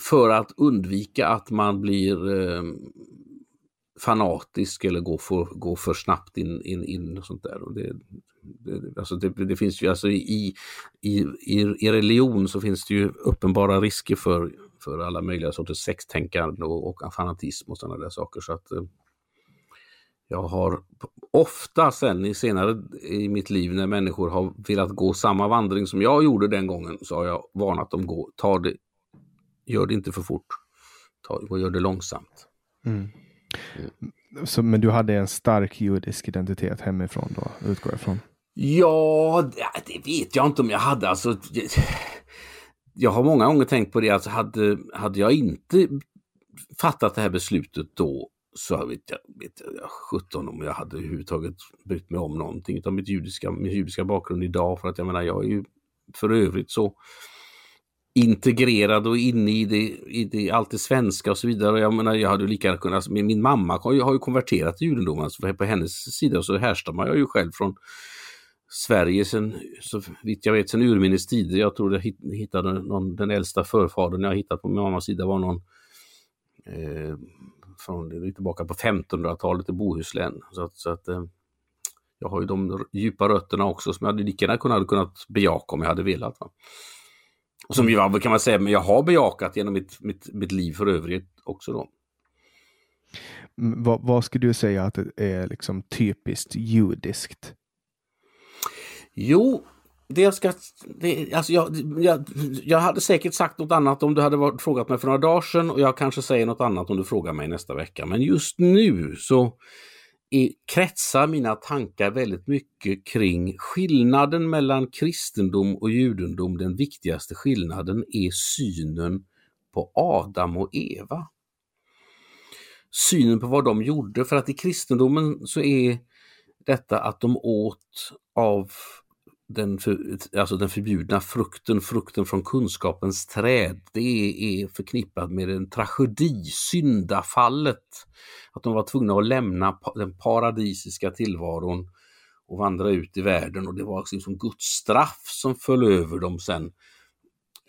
för att undvika att man blir eh, fanatisk eller går för, går för snabbt in, in, in och sånt där. Och det, det, alltså det, det, finns ju alltså i, i, i religion så finns det ju uppenbara risker för, för alla möjliga sorters sextänkande och, och fanatism och sådana där saker. Så att eh, jag har ofta sen i senare i mitt liv när människor har velat gå samma vandring som jag gjorde den gången så har jag varnat dem gå, ta det gör det inte för fort. Ta, gör det långsamt. Mm. Så, men du hade en stark judisk identitet hemifrån då, utgår jag ifrån? Ja, det vet jag inte om jag hade. Alltså, jag har många gånger tänkt på det, alltså hade, hade jag inte fattat det här beslutet då så vet jag, vet jag 17 om jag hade överhuvudtaget brytt mig om någonting av mitt judiska, min judiska bakgrund idag. För att jag menar, jag är ju för övrigt så integrerad och inne i det, i det, allt det svenska och så vidare. Jag menar, jag hade lika gärna kunnat, min mamma har ju, har ju konverterat till judendomen, alltså på hennes sida så härstammar jag ju själv från Sverige sen, så vitt jag vet, sen urminnes tider. Jag tror jag hittade någon, den äldsta förfadern jag hittat på min mammas sida var någon eh, från tillbaka på 1500-talet i Bohuslän. Så att, så att eh, jag har ju de djupa rötterna också som jag hade lika gärna kunnat, kunnat bejaka om jag hade velat. Va? Som ju kan man säga, men jag har bejakat genom mitt, mitt, mitt liv för övrigt också då. Vad, vad skulle du säga att det är liksom typiskt judiskt? Jo, det jag ska... Det, alltså jag, jag, jag hade säkert sagt något annat om du hade varit, frågat mig för några dagar sedan och jag kanske säger något annat om du frågar mig nästa vecka. Men just nu så kretsar mina tankar väldigt mycket kring skillnaden mellan kristendom och judendom. Den viktigaste skillnaden är synen på Adam och Eva. Synen på vad de gjorde, för att i kristendomen så är detta att de åt av den, för, alltså den förbjudna frukten, frukten från kunskapens träd, det är, förknippat med en tragedi, syndafallet. Att de var tvungna att lämna den paradisiska tillvaron och vandra ut i världen och det var liksom Guds straff som föll över dem sen.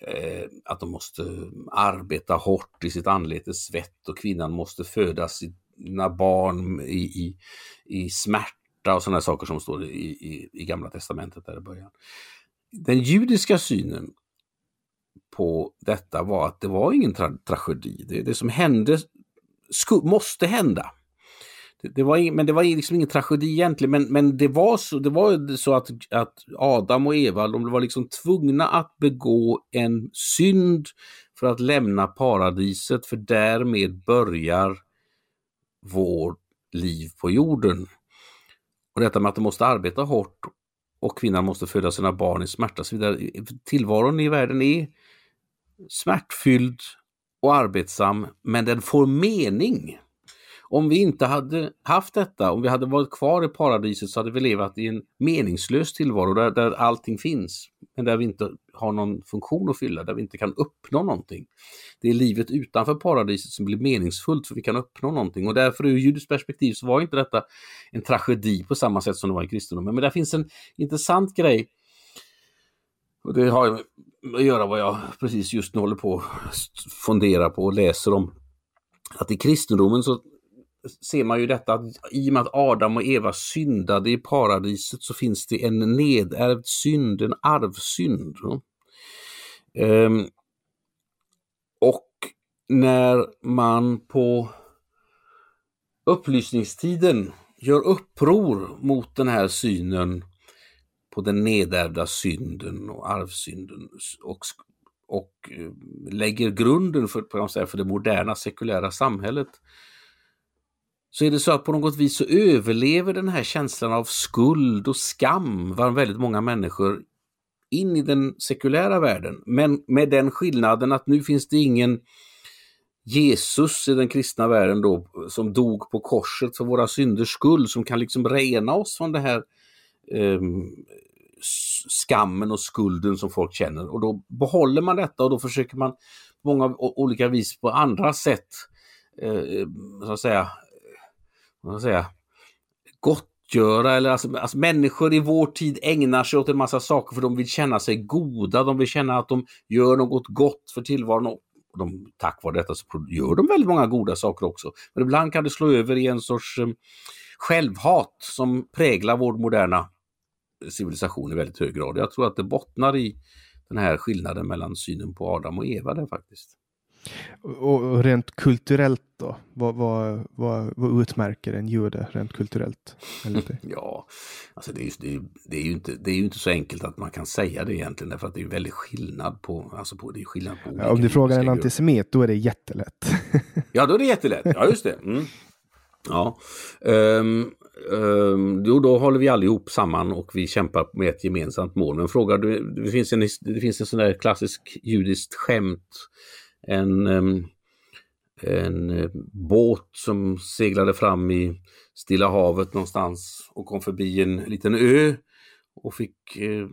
Eh, att de måste arbeta hårt i sitt anletes svett och kvinnan måste föda sina barn i, i, i smärta smärta och sådana saker som står i, i, i Gamla Testamentet där i början. Den judiska synen på detta var att det var ingen tra tragedi. Det, det som hände måste hända. Det, det, var, men det var liksom ingen tragedi egentligen, men, men det var så, det var så att, att Adam och Eva de var liksom tvungna att begå en synd för att lämna paradiset, för därmed börjar vårt liv på jorden. Och detta med att de måste arbeta hårt och kvinnan måste föda sina barn i smärta. Så vidare. Tillvaron i världen är smärtfylld och arbetsam, men den får mening. Om vi inte hade haft detta, om vi hade varit kvar i paradiset så hade vi levat i en meningslös tillvaro där, där allting finns, men där vi inte har någon funktion att fylla, där vi inte kan uppnå någonting. Det är livet utanför paradiset som blir meningsfullt för vi kan uppnå någonting och därför ur judiskt perspektiv så var inte detta en tragedi på samma sätt som det var i kristendomen. Men där finns en intressant grej och det har att göra vad jag precis just nu håller på att fundera på och läser om. Att i kristendomen så ser man ju detta att i och med att Adam och Eva syndade i paradiset så finns det en nedärvd synd, en arvsynd. Um, och när man på upplysningstiden gör uppror mot den här synen på den nedärvda synden och arvsynden och, och eh, lägger grunden för, för det moderna sekulära samhället så är det så att på något vis så överlever den här känslan av skuld och skam bland väldigt många människor in i den sekulära världen. Men med den skillnaden att nu finns det ingen Jesus i den kristna världen då som dog på korset för våra synders skull som kan liksom rena oss från det här eh, skammen och skulden som folk känner. Och då behåller man detta och då försöker man på många olika vis på andra sätt eh, eh så att säga vad ska säga, gottgöra eller alltså, alltså, människor i vår tid ägnar sig åt en massa saker för de vill känna sig goda, de vill känna att de gör något gott för tillvaron och de, tack vare detta så gör de väldigt många goda saker också. Men ibland kan det slå över i en sorts um, självhat som präglar vår moderna civilisation i väldigt hög grad. Jag tror att det bottnar i den här skillnaden mellan synen på Adam och Eva där faktiskt. Och, rent kulturellt då? Vad, vad, vad, vad utmärker en jude rent kulturellt? *laughs* Ja, alltså det är, det, är, det, är ju inte, det är inte så enkelt att man kan säga det egentligen därför att det är väldigt skillnad på, alltså på, det är skillnad på ja, Om du frågar en antisemit då är det jättelätt. *laughs* ja, då är det jättelätt. Ja, just det. Mm. Ja, um, um, jo, då håller vi allihop samman och vi kämpar med ett gemensamt mål. Men frågar du, det finns en, det finns en sån där klassisk judiskt skämt. En, en eh, båt som seglade fram i Stilla havet någonstans och kom förbi en liten ö och fick eh,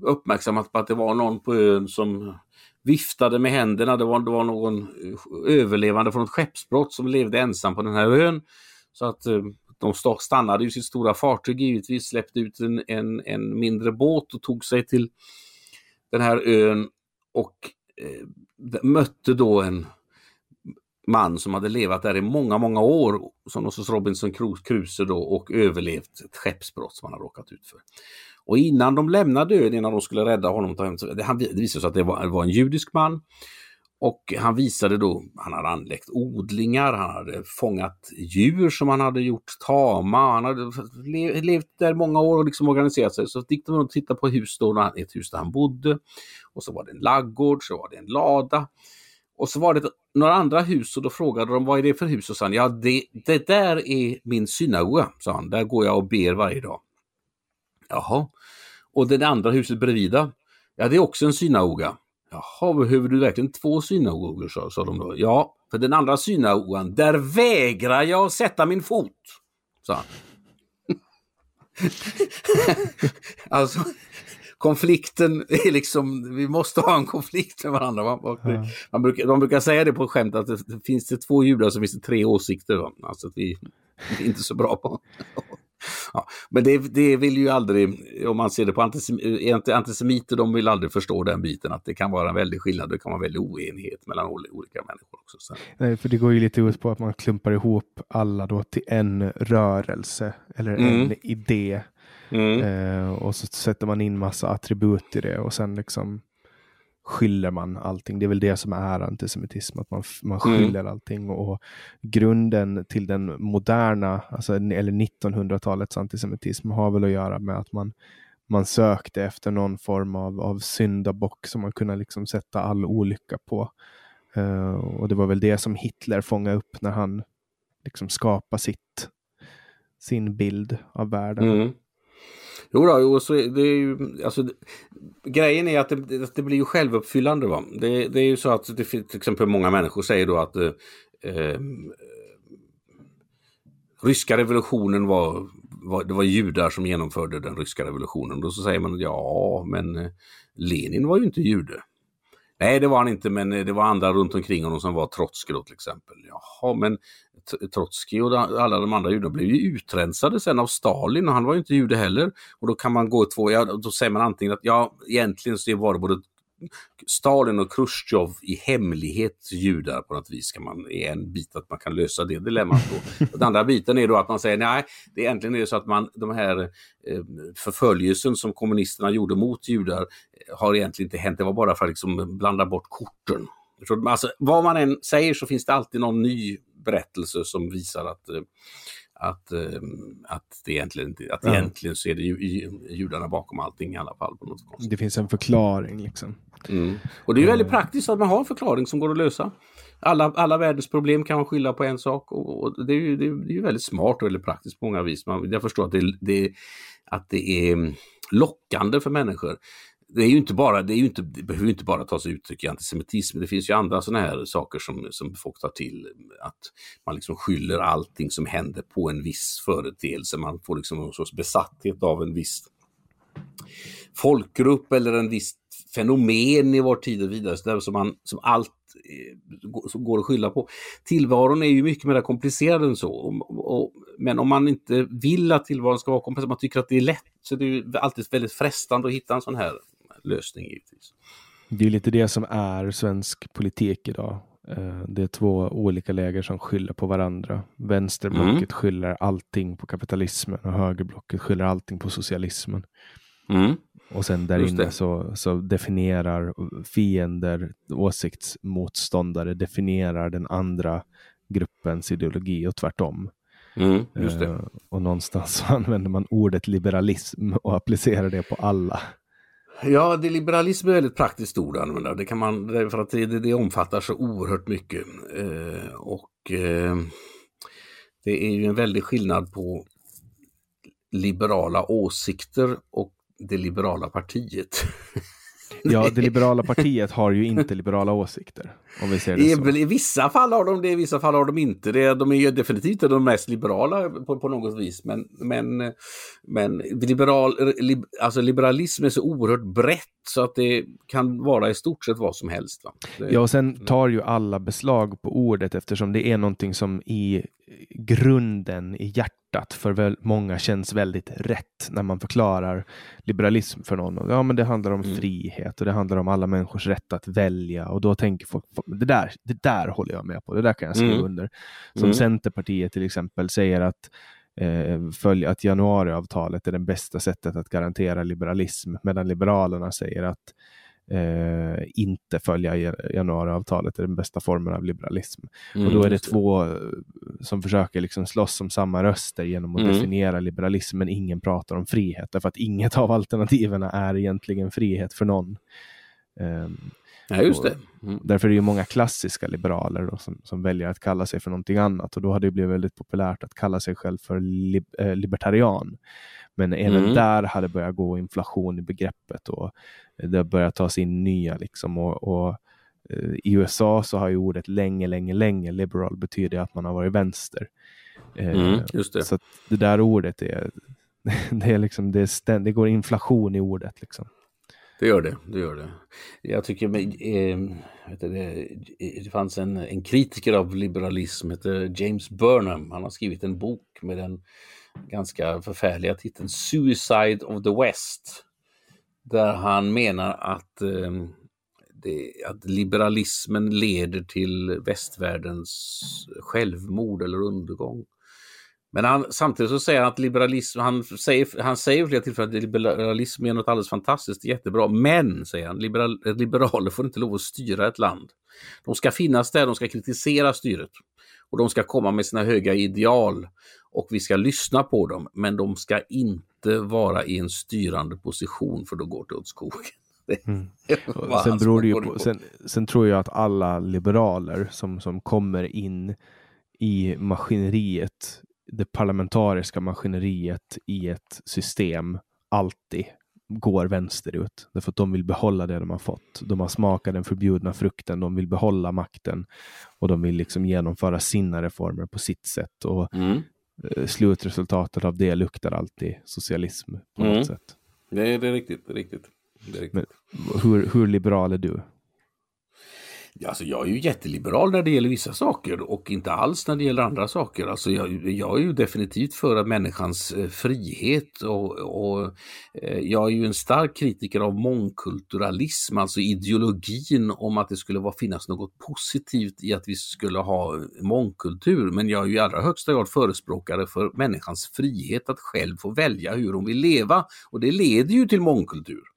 uppmärksammat på att det var någon på ön som viftade med händerna. Det var, det var någon eh, överlevande från ett skeppsbrott som levde ensam på den här ön. Så att eh, de stannade ju sitt stora fartyg givetvis, släppte ut en, en, en, mindre båt och tog sig till den här ön och Eh, mötte då en man som hade levat där i många, många år, som någon Robinson Crusoe då och överlevt ett skeppsbrott som han har råkat ut för. Och innan de lämnade ön, innan de skulle rädda honom, det, visade sig att det var en judisk man. Och han visade då, han hade anläggt odlingar, han hade fångat djur som han hade gjort tama, han hade levt där många år och liksom organiserat sig. Så gick de och tittade på hus då, ett hus där han bodde. Och så var det en laggård, så var det en lada. Och så var det några andra hus och då frågade de vad är det för hus? Och sa han, ja det, det där är min synagoga, sa han. Där går jag och ber varje dag. Jaha. Och det andra huset bredvid Ja, det är också en synagoga. Jaha, behöver du verkligen två synagogor? Sa, sa de då. Ja, för den andra synagogan, där vägrar jag sätta min fot. Sa han. *laughs* alltså, konflikten är liksom, vi måste ha en konflikt med varandra. Man, ja. man brukar, de brukar säga det på skämt att det, finns det två judar så finns det tre åsikter. Va? Alltså att vi är inte så bra på Ja, men det, det vill ju aldrig, om man ser det på antisemiter, de vill aldrig förstå den biten att det kan vara en väldig skillnad, det kan vara en väldig oenighet mellan olika människor också. Så. Nej, för det går ju lite ut på att man klumpar ihop alla då till en rörelse eller mm. en idé. Mm. Eh, och så sätter man in massa attribut i det och sen liksom skyller man allting. Det är väl det som är antisemitism, att man, man skyller mm. allting. Och grunden till den moderna, alltså, eller 1900-talets antisemitism har väl att göra med att man, man sökte efter någon form av, av syndabock som man kunde liksom sätta all olycka på. Uh, och det var väl det som Hitler fångade upp när han liksom skapade sitt, sin bild av världen. Mm. Jo, då, jo så det är ju, alltså, grejen är att det, det blir ju självuppfyllande. Va? Det, det, är ju så att det till exempel många människor säger då att eh, ehm, ryska revolutionen var, var, det var judar som genomförde den ryska revolutionen. Då så säger man ja, men eh, Lenin var ju inte jude. Nej, det var han inte, men eh, det var andra runt omkring honom som var Trotskij till exempel. Jaha, men Trotskij och alla de andra judarna blev ju utrensade sen av Stalin och han var ju inte jude heller. Och då kan man gå två, ja, då säger man antingen att ja, egentligen så var det både Stalin och Khrushchev i hemlighet judar på något vis. Kan man, är en bit att man kan lösa det dilemmat då. Den andra biten är då att man säger nej, det är egentligen är det så att man, de här eh, förföljelsen som kommunisterna gjorde mot judar eh, har egentligen inte hänt. Det var bara för att liksom blanda bort korten. Alltså, vad man än säger så finns det alltid någon ny berättelse som visar att eh, att, att, det egentligen, att ja. egentligen så är det judarna bakom allting i alla fall. På något det finns en förklaring liksom. Mm. Och det är väldigt praktiskt att man har en förklaring som går att lösa. Alla, alla världens problem kan man skylla på en sak och, och det, är ju, det, är, det är väldigt smart och väldigt praktiskt på många vis. Man, jag förstår att det, det, att det är lockande för människor det är ju inte bara, det, är ju inte, det behöver inte bara ta sig uttryck i antisemitism, det finns ju andra sådana här saker som, som folk tar till. Att man liksom skyller allting som händer på en viss företeelse, man får liksom någon sorts besatthet av en viss folkgrupp eller en viss fenomen i vår tid och vidare, så där som, man, som allt eh, som går att skylla på. Tillvaron är ju mycket mer komplicerad än så. Och, och, men om man inte vill att tillvaron ska vara komplicerad, man tycker att det är lätt, så det är alltid väldigt frestande att hitta en sån här lösning givetvis. Det är lite det som är svensk politik idag. Eh, det är två olika läger som skyller på varandra. Vänsterblocket mm. skyller allting på kapitalismen och högerblocket skyller allting på socialismen. Mm. Och sen där inne så, så definierar fiender, åsiktsmotståndare, definierar den andra gruppens ideologi och tvärtom. Mm, just det. Eh, och någonstans *laughs* så använder man ordet liberalism och applicerar det på alla. Ja, det liberalism är ett väldigt praktiskt ord att använda. Det kan man, för att det, det omfattar så oerhört mycket. Eh, och eh, det är ju en väldig skillnad på liberala åsikter och det liberala partiet. *laughs* *laughs* Ja, det liberala partiet har ju inte liberala åsikter. Om vi ser det I, så. I vissa fall har de det, i vissa fall har de inte det. De är ju definitivt inte de mest liberala på, på något vis. Men, men, men liberal, lib, alltså liberalism är så oerhört brett så att det kan vara i stort sett vad som helst. Va? Det, Ja, och sen tar ju alla beslag på ordet eftersom det är någonting som i grunden, i hjärtat för väl många känns väldigt rätt när man förklarar liberalism för någon. Ja, men det handlar om Mm. frihet och det handlar om alla människors rätt att välja och då tänker folk, det där, det där håller jag med på, det där kan jag skriva Mm. under. Som Mm. Centerpartiet till exempel säger att eh, följa att januariavtalet är det bästa sättet att garantera liberalism, medan Liberalerna säger att eh, inte följa ja- januariavtalet är den bästa formen av liberalism. Mm, och då är det två eh, som försöker liksom slåss om samma röster genom att Mm. definiera liberalism, men ingen pratar om frihet, därför att inget av alternativen är egentligen frihet för någon. Ehm, Ja, just det. Mm. Därför är det många klassiska liberaler då, som, som väljer att kalla sig för någonting annat och då har det blivit väldigt populärt att kalla sig själv för lib, eh, libertarian. Men även Mm. där har det börjat gå inflation i begreppet och det har börjat tas in nya liksom och, och eh, i USA så har ju ordet länge, länge, länge liberal betyder att man har varit vänster. Eh, Mm, just det. Så det där ordet är, *laughs* det är liksom, det, är ständ, det går inflation i ordet liksom. Det gör det, det gör det. Jag tycker, eh, det, det fanns en, en kritiker av liberalism, heter James Burnham. Han har skrivit en bok med den ganska förfärliga titeln Suicide of the West. Där han menar att, eh, det, att liberalismen leder till västvärldens självmord eller undergång. Men han, samtidigt så säger han att liberalism, han säger, han säger vid flera tillfällen att liberalism är något alldeles fantastiskt, jättebra. Men, säger han, liberal, liberaler får inte lov att styra ett land. De ska finnas där, de ska kritisera styret. Och de ska komma med sina höga ideal. Och vi ska lyssna på dem, men de ska inte vara i en styrande position för då går det åt skogen. *laughs* Mm. Sen, beror det ju på, sen, sen tror jag att alla liberaler som, som kommer in i maskineriet, det parlamentariska maskineriet i ett system, alltid går vänsterut. Därför att de vill behålla det de har fått. De har smakat den förbjudna frukten, de vill behålla makten och de vill liksom genomföra sina reformer på sitt sätt. Och Mm. Eh, slutresultatet av det luktar alltid socialism på Mm. något sätt. Det, är- det är riktigt. Det är riktigt. Det är riktigt. Men hur, hur liberal är du? Alltså jag är ju jätteliberal när det gäller vissa saker och inte alls när det gäller andra saker. Alltså jag, jag är ju definitivt för människans eh, frihet och, och eh, jag är ju en stark kritiker av mångkulturalism, alltså ideologin om att det skulle vara, finnas något positivt i att vi skulle ha mångkultur. Men jag är ju i allra högsta grad förespråkare för människans frihet att själv få välja hur hon vill leva och det leder ju till mångkultur.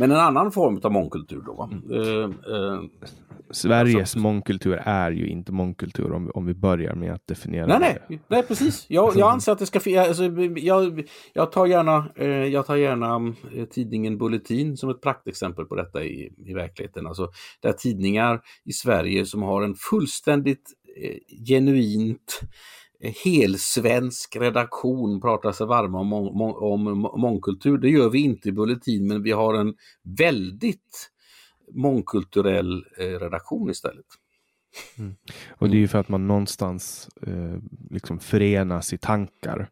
Men en annan form av mångkultur då. Va? Eh, eh, Sveriges Alltså- mångkultur är ju inte mångkultur om, om vi börjar med att definiera Nej, det. nej, nej precis. Jag, jag anser att det ska finnas, alltså, jag, jag tar gärna, eh, jag tar gärna eh, tidningen Bulletin som ett praktexempel på detta i, i verkligheten. Alltså, det är tidningar i Sverige som har en fullständigt eh, genuint helsvensk redaktion pratar sig varma om, mång, om mångkultur. Det gör vi inte i Bulletin, men vi har en väldigt mångkulturell eh, redaktion istället. Mm. Och det är ju för att man någonstans eh, liksom förenas i tankar.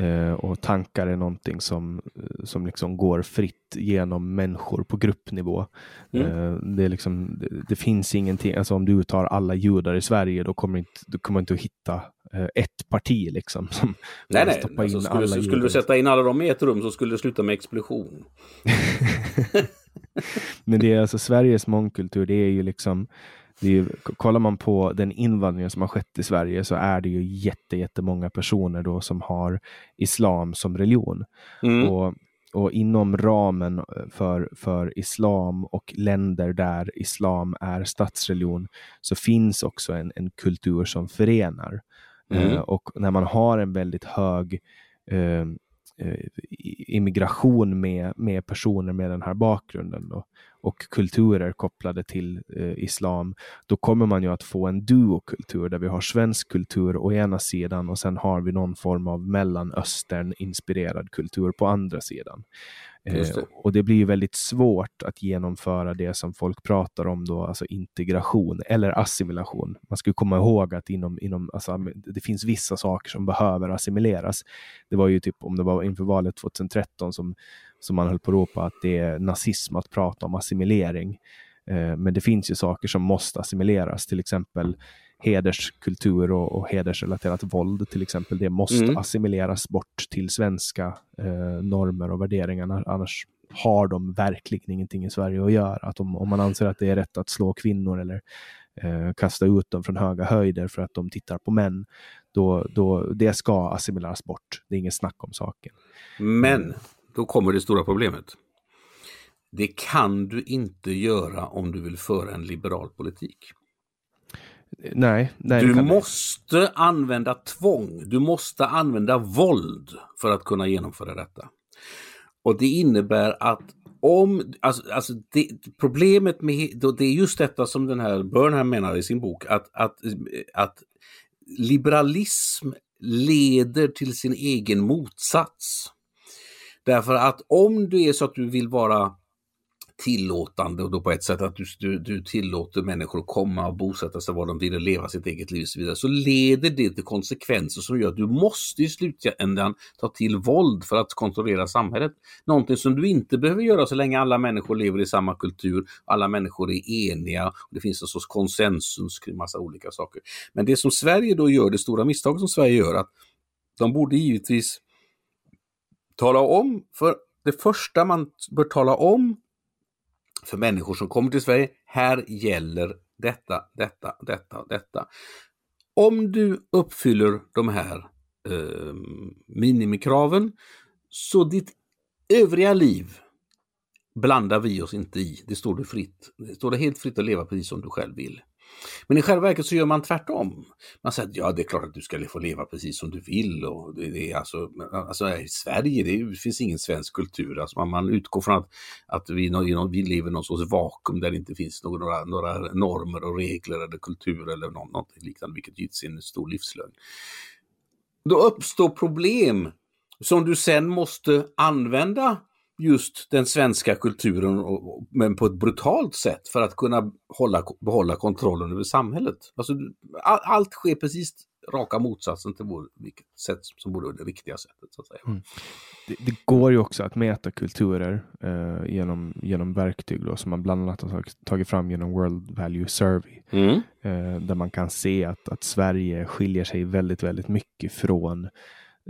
Eh, och tankar är någonting som, som liksom går fritt genom människor på gruppnivå. Mm. Eh, det, är liksom, det, det finns ingenting, alltså om du tar alla judar i Sverige då kommer inte, du kommer inte att hitta eh, ett parti liksom. *laughs* Som Nej, nej. Alltså, in skulle, alla skulle du sätta in alla dem i ett rum så skulle det sluta med explosion. *laughs* Men det är alltså Sveriges mångkultur, det är ju liksom det är, ju- kollar man på den invandring som har skett i Sverige så är det ju jätte, jättemånga personer då som har islam som religion. Mm. Och, och inom ramen för, för islam och länder där islam är statsreligion så finns också en, en kultur som förenar. Mm. Eh, och när man har en väldigt hög eh, eh, immigration med, med personer med den här bakgrunden då, och kulturer kopplade till eh, islam, då kommer man ju att få en duokultur där vi har svensk kultur å ena sidan och sen har vi någon form av mellanöstern inspirerad kultur på andra sidan. Eh, och det blir väldigt svårt att genomföra det som folk pratar om då, alltså integration eller assimilation. Man ska komma ihåg att inom, inom, alltså, det finns vissa saker som behöver assimileras. Det var ju typ om det var inför valet 2013 som, som man höll på att ropa att det är nazism att prata om assimilering. Eh, men det finns ju saker som måste assimileras, till exempel hederskultur och, och hedersrelaterat våld till exempel. Det måste mm. assimileras bort till svenska eh, normer och värderingar. Annars har de verkligen ingenting i Sverige att göra. Att om, om man anser att det är rätt att slå kvinnor eller eh, kasta ut dem från höga höjder för att de tittar på män, då, då det ska assimileras bort. Det är inget snack om saken. Men då kommer det stora problemet. Det kan du inte göra om du vill föra en liberal politik. Nej. nej du måste det. använda tvång. Du måste använda våld för att kunna genomföra detta. Och det innebär att om, alltså, alltså det, problemet med, det är just detta som den här Burnham menar i sin bok, att, att, att liberalism leder till sin egen motsats. Därför att om det är så att du vill vara tillåtande och då på ett sätt att du, du, du tillåter människor att komma och bosätta sig var de vill och leva sitt eget liv och så vidare, så leder det till konsekvenser som gör att du måste i slutändan ta till våld för att kontrollera samhället. Någonting som du inte behöver göra så länge alla människor lever i samma kultur, alla människor är eniga och det finns en sorts konsensus kring massa olika saker. Men det som Sverige då gör, det stora misstaget som Sverige gör, att de borde givetvis tala om för det första man bör tala om för människor som kommer till Sverige. Här gäller detta, detta, detta, detta. Om du uppfyller de här eh, minimikraven så ditt övriga liv blandar vi oss inte i. Det står, det fritt. det står dig helt fritt att leva precis som du själv vill. Men i själva verket så gör man tvärtom. Man säger att ja, det är klart att du ska få leva precis som du vill. Och det, det är alltså, alltså, I Sverige det finns ingen svensk kultur. Alltså man, man utgår från att, att vi, vi lever i någon sorts vakuum där det inte finns några, några normer och regler eller kultur eller något, något liknande, vilket givetvis är en stor livslögn. Då uppstår problem som du sen måste använda just den svenska kulturen, men på ett brutalt sätt för att kunna hålla, behålla kontrollen över samhället. Alltså, allt sker precis raka motsatsen till vår, vilket sätt som borde det riktiga sättet. Så att säga. Mm. Det, det, går ju också att mäta kulturer eh, genom, genom verktyg då, som man bland annat har tagit fram genom World Value Survey. Mm. Eh, där man kan se att, att Sverige skiljer sig väldigt, väldigt mycket från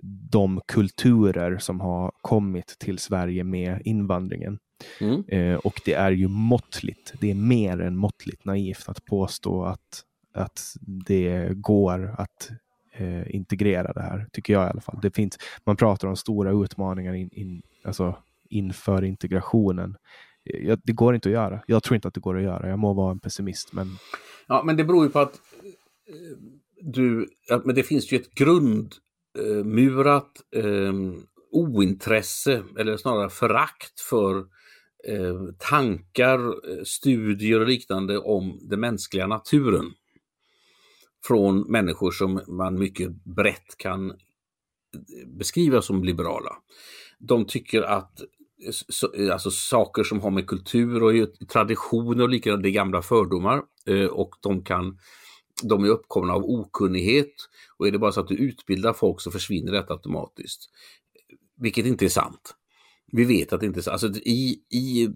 de kulturer som har kommit till Sverige med invandringen. Mm. Eh, och det är ju måttligt, det är mer än måttligt naivt att påstå att, att det går att eh, integrera det här, tycker jag i alla fall. Det finns, man pratar om stora utmaningar in, in, alltså inför integrationen. Jag, det går inte att göra. Jag tror inte att det går att göra. Jag må vara en pessimist, men... Ja, men det beror ju på att eh, du, men det finns ju ett grund eh, murat eh, ointresse eller snarare förakt för eh, tankar, eh, studier och liknande om den mänskliga naturen. Från människor som man mycket brett kan eh, beskriva som liberala. De tycker att eh, alltså saker som har med kultur och traditioner och liknande, det är gamla fördomar eh, och de kan de är uppkomna av okunnighet och är det bara så att du utbildar folk så försvinner detta automatiskt. Vilket inte är sant. Vi vet att det inte är sant. Alltså, i, I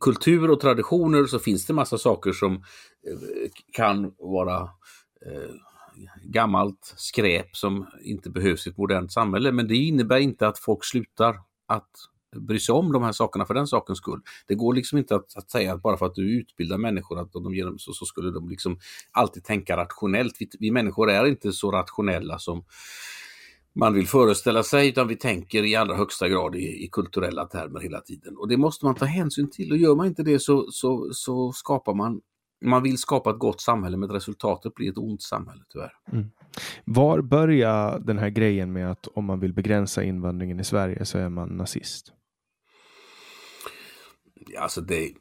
kultur och traditioner så finns det massa saker som eh, kan vara eh, gammalt skräp som inte behövs i ett modernt samhälle. Men det innebär inte att folk slutar att bry sig om de här sakerna för den sakens skull. Det går liksom inte att, att säga att bara för att du utbildar människor att de genom, så, så skulle de liksom alltid tänka rationellt. Vi, vi människor är inte så rationella som man vill föreställa sig, utan vi tänker i allra högsta grad i, i, kulturella termer hela tiden. Och det måste man ta hänsyn till och gör man inte det så, så, så skapar man man vill skapa ett gott samhälle men resultatet blir ett ont samhälle tyvärr. Mm. Var börjar den här grejen med att om man vill begränsa invandringen i Sverige så är man nazist? Alltså det,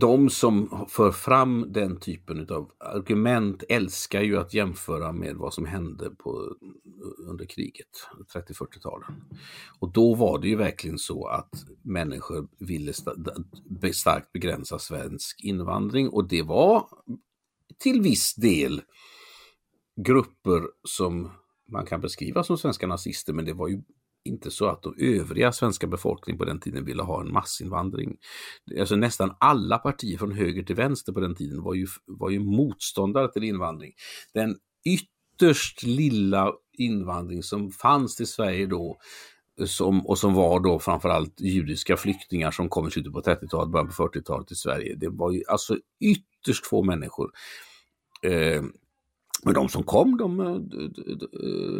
de som för fram den typen av argument älskar ju att jämföra med vad som hände på, under kriget, 30-40-talen. Och då var det ju verkligen så att människor ville starkt begränsa svensk invandring och det var till viss del grupper som man kan beskriva som svenska nazister, men det var ju inte så att de övriga svenska befolkningen på den tiden ville ha en massinvandring. Alltså nästan alla partier från höger till vänster på den tiden var ju, var ju motståndare till invandring. Den ytterst lilla invandring som fanns till Sverige då som, och som var då framförallt judiska flyktingar som kom i slutet på 30-talet, början på 40-talet till Sverige. Det var ju alltså ytterst få människor. Eh, men de som kom, de,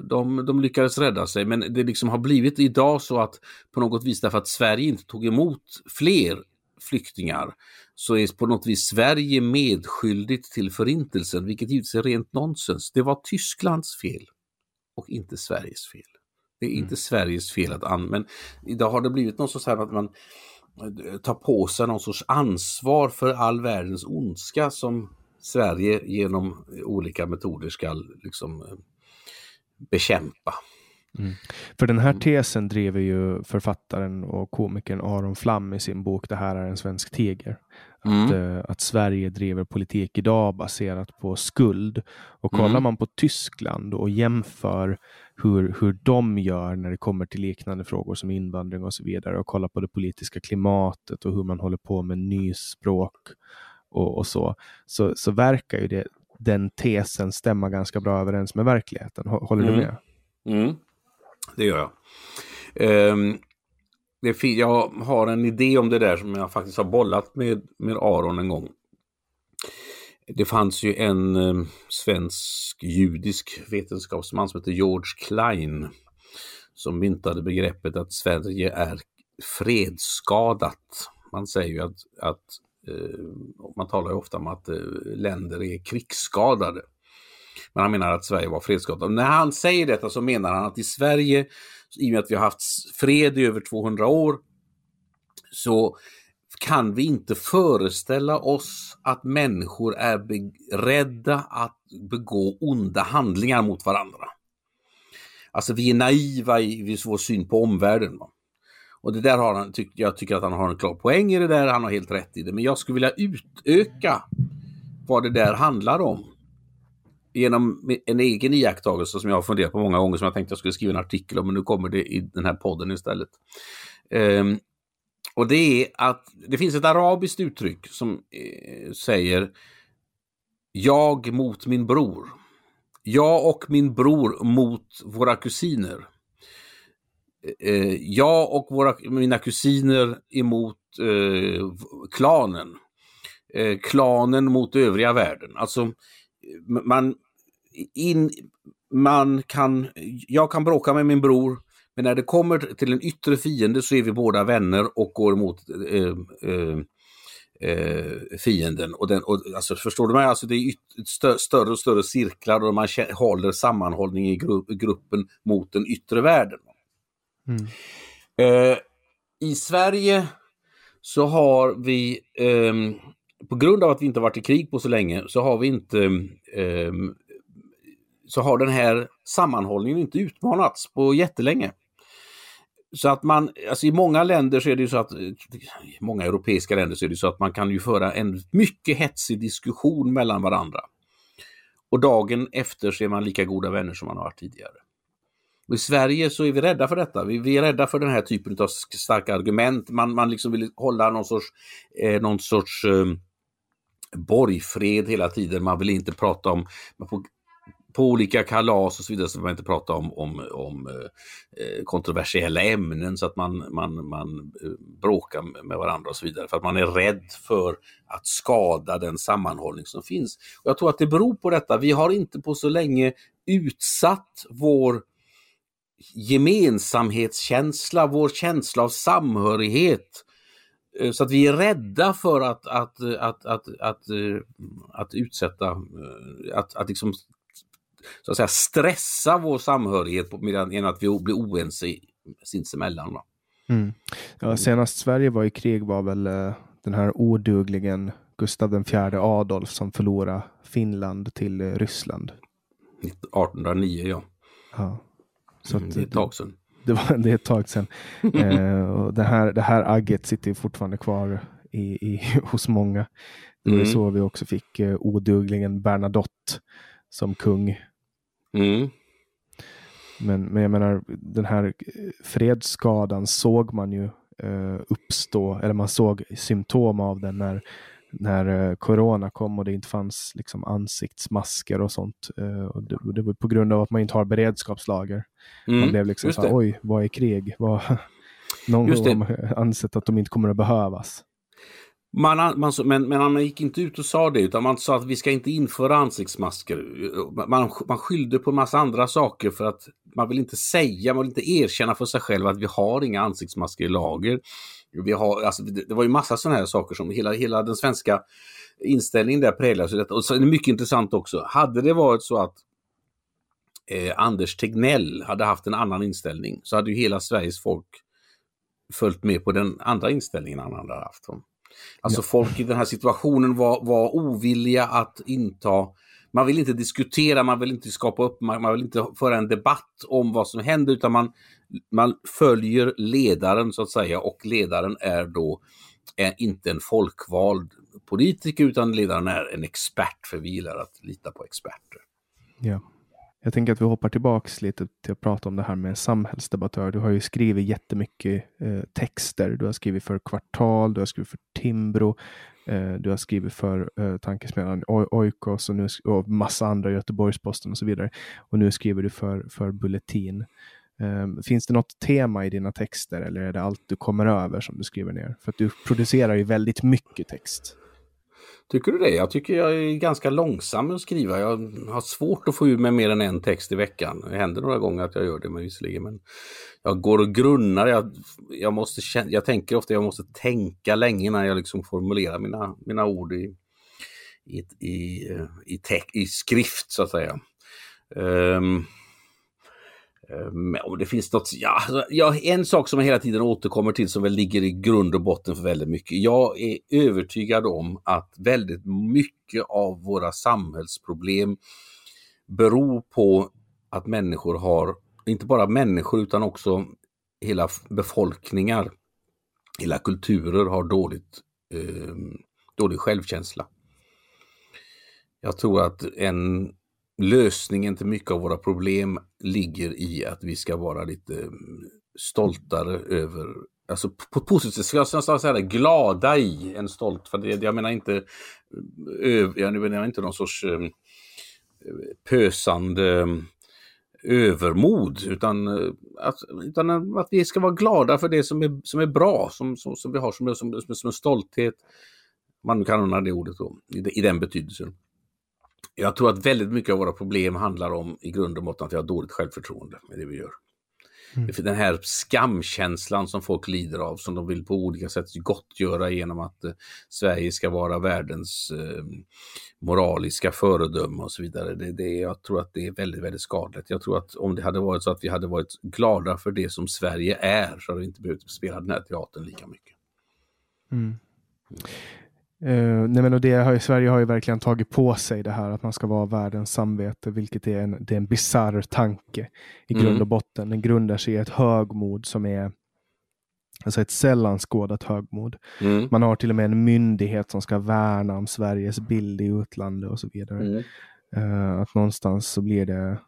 de, de, lyckades rädda sig. Men det liksom har blivit idag så att på något vis därför att Sverige inte tog emot fler flyktingar så är på något vis Sverige medskyldigt till förintelsen, vilket givetvis är rent nonsens. Det var Tysklands fel och inte Sveriges fel. Det är inte mm. Sveriges fel att använda, men idag har det blivit något så här att man tar på sig någon sorts ansvar för all världens ondska som Sverige genom olika metoder ska liksom eh, bekämpa. Mm. För den här tesen driver ju författaren och komikern Aron Flam i sin bok Det här är en svensk tiger. Att, mm. uh, att Sverige driver politik idag baserat på skuld. Och kollar mm. man på Tyskland och jämför hur, hur de gör när det kommer till liknande frågor som invandring och så vidare och kollar på det politiska klimatet och hur man håller på med nyspråk och, och så, så, så verkar ju det, den tesen stämma ganska bra överens med verkligheten. Håller mm. du med? Mm. Det gör jag. Um, det jag har en idé om det där som jag faktiskt har bollat med, med Aron en gång. Det fanns ju en um, svensk judisk vetenskapsman som heter George Klein som myntade begreppet att Sverige är fredsskadat. Man säger ju att, att Eh, man talar ju ofta om att eh, länder är krigsskadade. Men han menar att Sverige var fredsskadat. När han säger detta så menar han att i Sverige, i och med att vi har haft fred i över 200 år, så kan vi inte föreställa oss att människor är rädda att begå onda handlingar mot varandra. Alltså vi är naiva i vår syn på omvärlden. Va? Och det där har han, tyck, jag tycker att han har en klar poäng i det där, han har helt rätt i det. Men jag skulle vilja utöka vad det där handlar om. Genom en egen iakttagelse som jag har funderat på många gånger som jag tänkte jag skulle skriva en artikel om, men nu kommer det i den här podden istället. Um, och det är att det finns ett arabiskt uttryck som eh, säger Jag mot min bror. Jag och min bror mot våra kusiner Eh, eh, jag och våra, mina kusiner emot eh, klanen. Eh, klanen mot övriga världen. Alltså, man, in, man kan, jag kan bråka med min bror, men när det kommer till en yttre fiende så är vi båda vänner och går emot eh, eh, eh, fienden. Och den, och, alltså, förstår du mig? Alltså, det är yt, stö, större och större cirklar och man håller sammanhållning i gru, gruppen mot den yttre världen. Mm. Eh, I Sverige så har vi, eh, på grund av att vi inte varit i krig på så länge, så har vi inte eh, så har den här sammanhållningen inte utmanats på jättelänge. Så att man, alltså i många länder så är det ju så att, i många europeiska länder så är det så att man kan ju föra en mycket hetsig diskussion mellan varandra. Och dagen efter så är man lika goda vänner som man har varit tidigare. Och I Sverige så är vi rädda för detta. Vi, vi är rädda för den här typen av starka argument. Man, man liksom vill hålla någon sorts, eh, någon sorts eh, borgfred hela tiden. Man vill inte prata om, på, på olika kalas och så vidare så vill man inte prata om, om, om eh, eh kontroversiella ämnen så att man, man, man eh, bråkar med varandra och så vidare. För att man är rädd för att skada den sammanhållning som finns. Och Jag tror att det beror på detta. Vi har inte på så länge utsatt vår gemensamhetskänsla, vår känsla av samhörighet. Eh, så att vi är rädda för att, att, att, att, att, eh, att utsätta, eh, att, att liksom så att säga stressa vår samhörighet medan, genom att vi blir oense sinsemellan. Mm. Ja, senast Sverige var i krig var väl den här odugligen Gustav IV Adolf som förlorade Finland till Ryssland. 1809 ja. ja. Så mm, det är ett tag sedan. *laughs* Det, var, det är ett tag sedan. *laughs* eh, och det, här, det här agget sitter fortfarande kvar i, i, *laughs* hos många. Det var mm. så vi också fick eh, odugligen Bernadotte som kung. Mm. Men, men jag menar, den här fredsskadan såg man ju eh, uppstå, eller man såg symptom av den när när eh, corona kom och det inte fanns liksom ansiktsmasker och sånt. Eh, och det, det, var på grund av att man inte har beredskapslager. Mm, man blev liksom så oj, vad är krig? Vad, *laughs* någon gång har man *laughs* ansett att de inte kommer att behövas. Man, man, men, men man gick inte ut och sa det, utan man sa att vi ska inte införa ansiktsmasker. Man, man skyllde på en massa andra saker för att man vill inte säga, man vill inte erkänna för sig själv att vi har inga ansiktsmasker i lager. Vi har, alltså, det, det var ju massa sådana här saker som hela, hela den svenska inställningen där präglas av detta. Och så är det mycket intressant också. Hade det varit så att eh, Anders Tegnell hade haft en annan inställning så hade ju hela Sveriges folk följt med på den andra inställningen han hade haft. Alltså ja. folk i den här situationen var, var ovilliga att inta man vill inte diskutera, man vill inte skapa upp, man, man vill inte föra en debatt om vad som händer utan man, man följer ledaren så att säga och ledaren är då är inte en folkvald politiker utan ledaren är en expert för vi gillar att lita på experter. Ja. Jag tänker att vi hoppar tillbaks lite till att prata om det här med samhällsdebattör. Du har ju skrivit jättemycket eh, texter. Du har skrivit för Kvartal, du har skrivit för Timbro, eh, du har skrivit för eh, Tankesmedjan Oikos och, nu, och massa andra, Göteborgs-Posten och så vidare. Och nu skriver du för, för Bulletin. Um, finns det något tema i dina texter eller är det allt du kommer över som du skriver ner? För att du producerar ju väldigt mycket text. Tycker du det? Jag tycker jag är ganska långsam med att skriva. Jag har svårt att få ur mig mer än en text i veckan. Det händer några gånger att jag gör det, men visserligen. Men jag går och grunnar. Jag, jag, måste, jag tänker ofta att jag måste tänka länge när jag liksom formulerar mina, mina ord i, i, i, eh, i, i skrift, så att säga. Um, Ehm, om det finns något, ja, alltså, ja, en sak som jag hela tiden återkommer till som väl ligger i grund och botten för väldigt mycket. Jag är övertygad om att väldigt mycket av våra samhällsproblem beror på att människor har, inte bara människor utan också hela befolkningar, hela kulturer har dåligt, eh, dålig självkänsla. Jag tror att en lösningen till mycket av våra problem ligger i att vi ska vara lite mm, stoltare över, alltså på ett positivt sätt, jag säga det, glada i en stolt, för det, jag menar inte, jag menar inte någon sorts mm, pösande mm, övermod, utan eh, att, utan att vi ska vara glada för det som är, som är bra, som, som, som vi har som, som, som, som en stolthet. Man kan använda det ordet då, i, i den betydelsen. Jag tror att väldigt mycket av våra problem handlar om i grund och botten att vi har dåligt självförtroende med det vi gör. Mm. Den här skamkänslan som folk lider av, som de vill på olika sätt gottgöra genom att eh, Sverige ska vara världens eh, moraliska föredöme och så vidare. Det, det, jag tror att det är väldigt, väldigt skadligt. Jag tror att om det hade varit så att vi hade varit glada för det som Sverige är så hade vi inte behövt spela den här teatern lika mycket. Mm. Uh, nej men och det har, Sverige har ju verkligen tagit på sig det här att man ska vara världens samvete, vilket är en, det är en bizarr tanke i grund mm. och botten. Den grundar sig i ett högmod som är alltså ett sällan skådat högmod. Mm. Man har till och med en myndighet som ska värna om Sveriges bild i utlandet och så vidare. Mm. Uh, att någonstans så blir det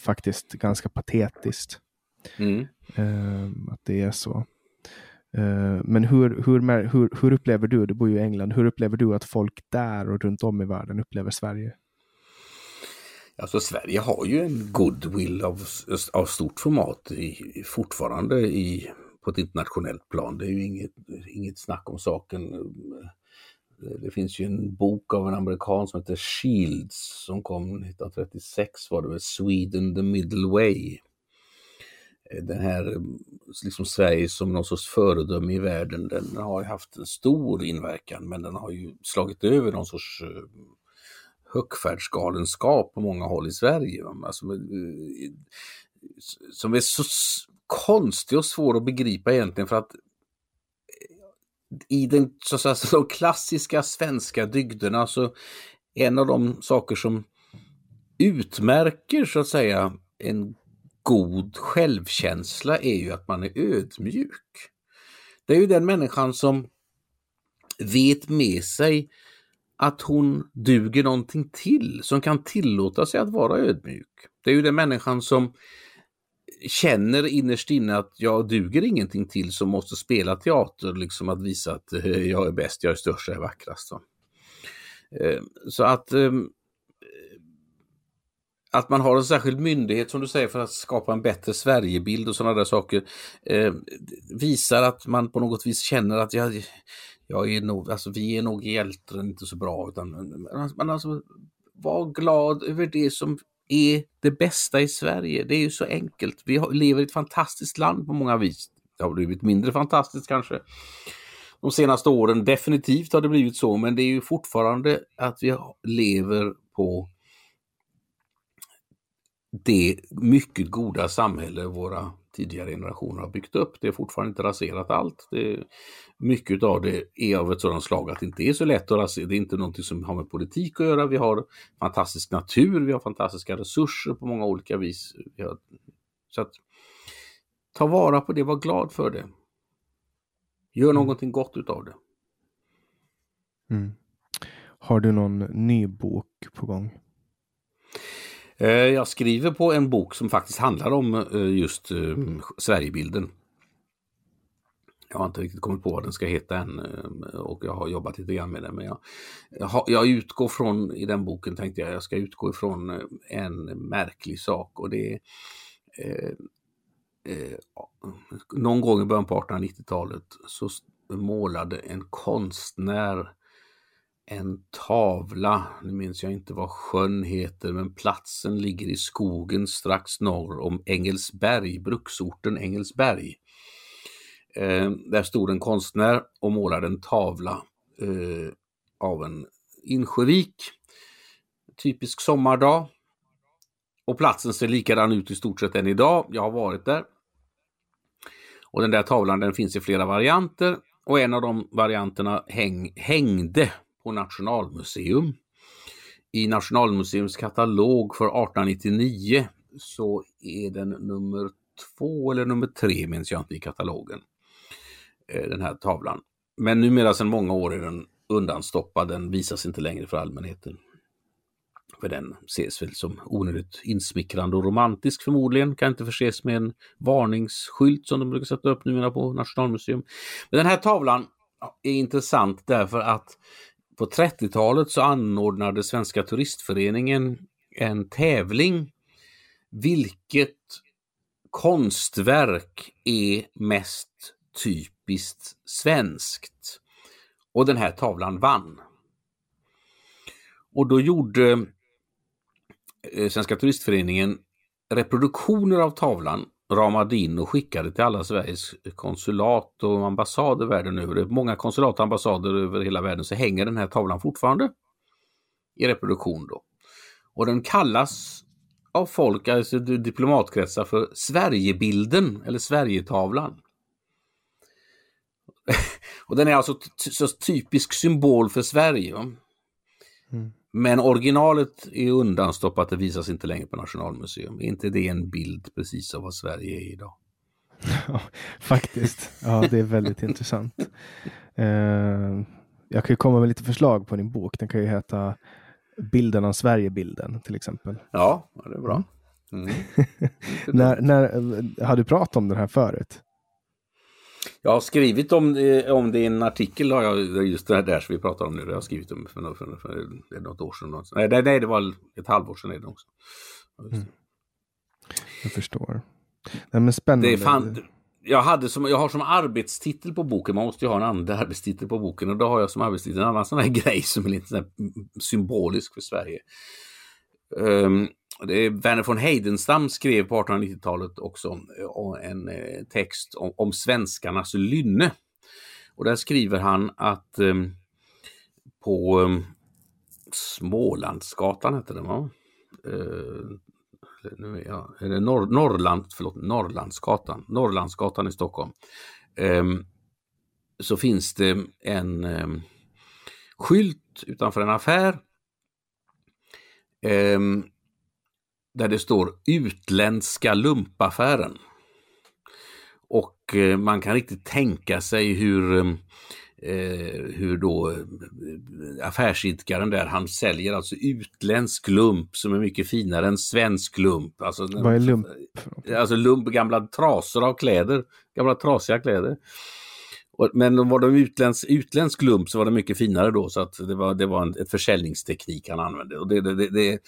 faktiskt ganska patetiskt. Uh, att det är så. Eh, men hur, hur, hur, hur upplever du, du bor ju i England, hur upplever du att folk där och runt om i världen upplever Sverige? Alltså Sverige har ju en goodwill av, av stort format i, fortfarande i, på ett internationellt plan. Det är ju inget, inget snack om saken. Det finns ju en bok av en amerikan som heter Shields som kom 1936 var det väl, Sweden the Middle Way den här liksom Sverige som någon sorts föredöme i världen, den har haft en stor inverkan men den har ju slagit över någon sorts eh, högfärdsgalenskap på många håll i Sverige. Alltså, eh, som är så konstig och svår att begripa egentligen för att eh, i den, så att säga, de klassiska svenska dygderna så en av de saker som utmärker så att säga en god självkänsla är ju att man är ödmjuk. Det är ju den människan som vet med sig att hon duger någonting till, som kan tillåta sig att vara ödmjuk. Det är ju den människan som känner innerst inne att jag duger ingenting till som måste spela teater, liksom att visa att eh, jag är bäst, jag är störst, jag är vackrast. Så, eh, att ehm, att man har en särskild myndighet som du säger för att skapa en bättre Sverigebild och sådana där saker eh, visar att man på något vis känner att jag, jag är nog, alltså vi är nog egentligen inte så bra utan man alltså var glad över det som är det bästa i Sverige. Det är ju så enkelt. Vi lever i ett fantastiskt land på många vis. Det har blivit mindre fantastiskt kanske. De senaste åren definitivt har det blivit så, men det är ju fortfarande att vi lever på det mycket goda samhälle våra tidigare generationer har byggt upp. Det är fortfarande inte raserat allt. Det, mycket av det är av ett sådant slag att det inte är så lätt att rasera. Det är inte någonting som har med politik att göra. Vi har fantastisk natur, vi har fantastiska resurser på många olika vis. Så att ta vara på det, var glad för det. Gör mm. någonting gott utav det. Mm. Har du någon ny bok på gång? Eh, jag skriver på en bok som faktiskt handlar om eh, just eh, Sverigebilden. Jag har inte riktigt kommit på vad den ska heta än och jag har jobbat lite grann med den. Men jag, jag utgår från, i den boken tänkte jag, jag ska utgå ifrån en märklig sak och det är eh, eh, någon gång i början på 1890-talet så målade en konstnär en tavla, nu minns jag inte vad sjön heter, men platsen ligger i skogen strax norr om Engelsberg, bruksorten Engelsberg. Eh, där stod en konstnär och målade en tavla eh, av en insjövik. Typisk sommardag. Och platsen ser likadan ut i stort sett än idag. Jag har varit där. Och den där tavlan den finns i flera varianter och en av de varianterna häng, hängde på Nationalmuseum. I Nationalmuseums katalog för 1899 så är den nummer två eller nummer tre minns jag inte i katalogen. Eh, den här tavlan. Men numera sedan många år är den undanstoppad, den visas inte längre för allmänheten. För den ses väl som onödigt insmickrande och romantisk förmodligen, kan inte förses med en varningsskylt som de brukar sätta upp numera på Nationalmuseum. Men den här tavlan är intressant därför att på 30-talet så anordnade Svenska turistföreningen en tävling. Vilket konstverk är mest typiskt svenskt? Och den här tavlan vann. Och då gjorde eh, Svenska turistföreningen reproduktioner av tavlan ramade in och skickade till alla Sveriges konsulat och ambassader världen över. Många konsulat och ambassader över hela världen så hänger den här tavlan fortfarande i reproduktion då. Och den kallas av folk, alltså diplomatkretsar för Sverigebilden eller Sverigetavlan. *laughs* och den är alltså så typisk symbol för Sverige. Mm. Men originalet är undanstoppat, det visas inte längre på Nationalmuseum. Är inte det en bild precis av vad Sverige är idag? Ja, faktiskt. Ja, det är väldigt *laughs* intressant. Uh, jag kan ju komma med lite förslag på din bok. Den kan ju heta Bilden av Sverigebilden till exempel. Ja, det är bra. Mm. *laughs* när, när, har du pratat om den här förut? Jag har skrivit om, om det i en artikel, har jag, just det där som vi pratar om nu, jag har skrivit om för, för, för, något år sedan. Nej, nej, nej, det var ett halvår sedan är det också. Mm. Jag förstår. Nej, men spännande. Det är fan, jag, hade som, jag har som arbetstitel på boken, man måste ju ha en andra arbetstitel på boken och då har jag som arbetstitel en annan sån här *laughs* grej som är lite symbolisk för Sverige. Um, Werner Verner von Heidenstam skrev på 1890-talet också eh, en eh, text om, om svenskarnas lynne. Och där skriver han att eh, på Smålandsgatan hette den va? Nu är jag, är det Norr, Norrland, förlåt, Norrlandsgatan, Norrlandsgatan i Stockholm. Ehm, så finns det en ehm, skylt utanför en affär ehm, där det står Utländska lumpaffären. Och uh, man kan riktigt tänka sig hur eh, hur då eh, affärsidkaren där, han säljer alltså utländsk lump som är mycket finare än svensk lump. Alltså, Vad är lump? Alltså lump, gamla trasor av kläder, gamla trasiga kläder. Men var de utländsk, utländsk lump så var det mycket finare då så att det var, det var en ett försäljningsteknik han använde. Och det, det, det,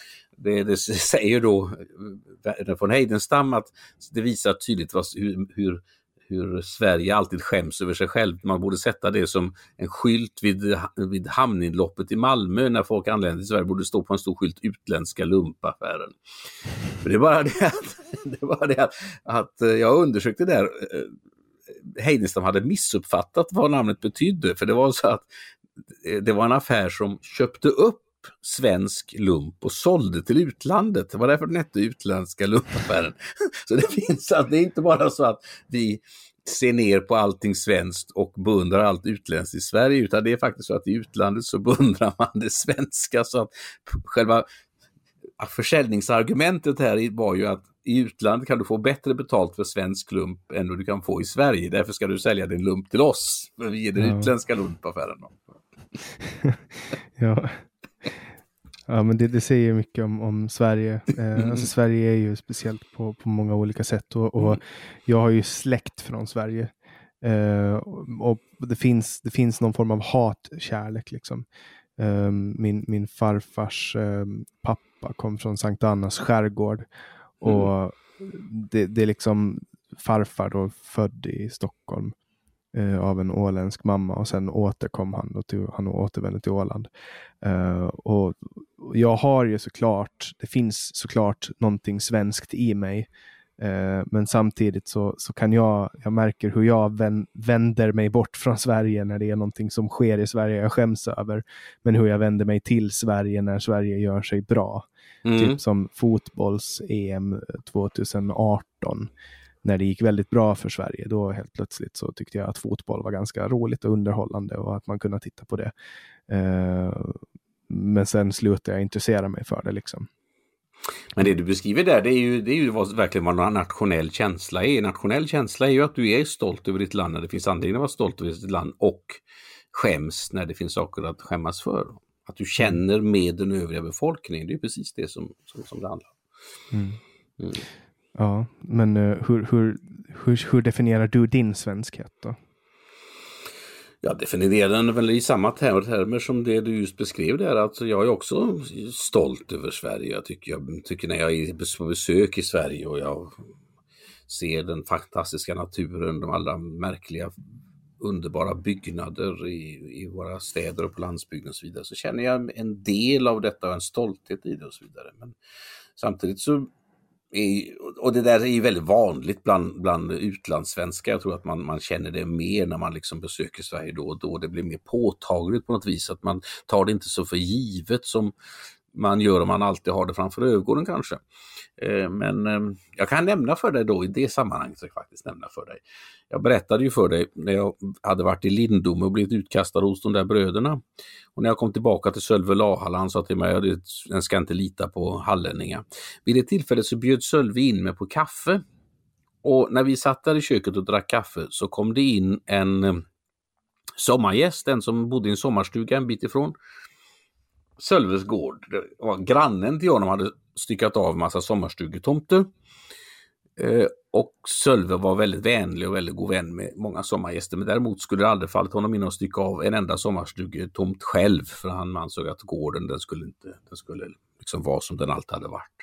det, det säger då eh, eh, von Heidenstam att det visar tydligt vad, hur, hur hur Sverige alltid skäms över sig själv. Man borde sätta det som en skylt vid, vid hamninloppet i Malmö när folk anländer till Sverige. borde stå på en stor skylt utländska lumpaffären. det är bara det att, *laughs* det är bara det att, att eh, jag undersökte där. Heidenstam hade missuppfattat vad namnet betydde. För det var så att det var en affär som köpte upp svensk lump och sålde till utlandet. Det var därför den hette utländska lumpaffären. *laughs* Så det finns att det är inte bara så att vi ser ner på allting svenskt och beundrar allt utländskt i Sverige, utan det är faktiskt så att i utlandet så *laughs* beundrar man det svenska. Så att själva försäljningsargumentet här var ju att i utlandet kan du få bättre betalt för svensk lump än vad du kan få i Sverige. Därför ska du sälja din lump till oss. För vi är den ja. utländska lumpaffären. *laughs* ja. Ja, men det, det säger mycket om, om Sverige. Eh, *clears throat* alltså Sverige är ju speciellt på, på många olika sätt och, och jag har ju släkt från Sverige. Eh, och det finns, det finns någon form av hatkärlek. Liksom. Eh, min, min farfars eh, pappa kom från Sankt Annas skärgård. Och mm. det, det är liksom farfar då född i Stockholm eh, av en åländsk mamma och sen återkom han till, han återvände till Åland. Uh, och jag har ju såklart, det finns såklart någonting svenskt i mig. Uh, men samtidigt så, så kan jag, jag märker hur jag vänder mig bort från Sverige när det är någonting som sker i Sverige jag skäms över. Men hur jag vänder mig till Sverige när Sverige gör sig bra. Mm. Typ som fotbolls-EM 2018 när det gick väldigt bra för Sverige, då helt plötsligt så tyckte jag att fotboll var ganska roligt och underhållande och att man kunde titta på det. Uh, men sen slutade jag intressera mig för det. liksom. Men det du beskriver där, det är ju, det är ju vad, verkligen vad en nationell känsla är. Nationell känsla är ju att du är stolt över ditt land när det finns anledning att vara stolt över ditt land och skäms när det finns saker att skämmas för. Att du känner med den övriga befolkningen, det är precis det som, som, som det handlar om. Mm. Mm. Ja, men uh, hur, hur, hur, hur, definierar du din svenskhet då? Jag definierar den väl i samma termer som det du just beskrev där. Alltså jag är också stolt över Sverige. Jag tycker, jag tycker när jag är på besök i Sverige och jag ser den fantastiska naturen, de allra märkliga underbara byggnader i, i våra städer och på landsbygden och så vidare, så känner jag en del av detta och en stolthet i det och så vidare. Men samtidigt så och det där är ju väldigt vanligt bland, bland utlandssvenskar. Jag tror att man, man känner det mer när man liksom besöker Sverige då och då. Det blir mer påtagligt på något vis. Att man tar det inte så för givet som man gör om man alltid har det framför ögonen kanske. Eh, men eh, jag kan nämna för dig då i det sammanhanget, så jag faktiskt nämna för dig. Jag berättade ju för dig när jag hade varit i Lindome och blivit utkastad hos de där bröderna. Och när jag kom tillbaka till Sölve Lahalla, han sa till mig att jag ska inte lita på hallänningar. Vid det tillfället så bjöd Sölve in mig på kaffe. Och när vi satt där i köket och drack kaffe så kom det in en eh, sommargäst, en som bodde i en sommarstuga en bit ifrån. Sölves gård. Grannen till honom hade styckat av massa sommarstugetomter. Eh, och Sölve var väldigt vänlig och väldigt god vän med många sommargäster. Men däremot skulle det aldrig fallit honom in att stycka av en enda sommarstugetomt själv. För han ansåg att gården den skulle inte den skulle liksom vara som den alltid hade varit.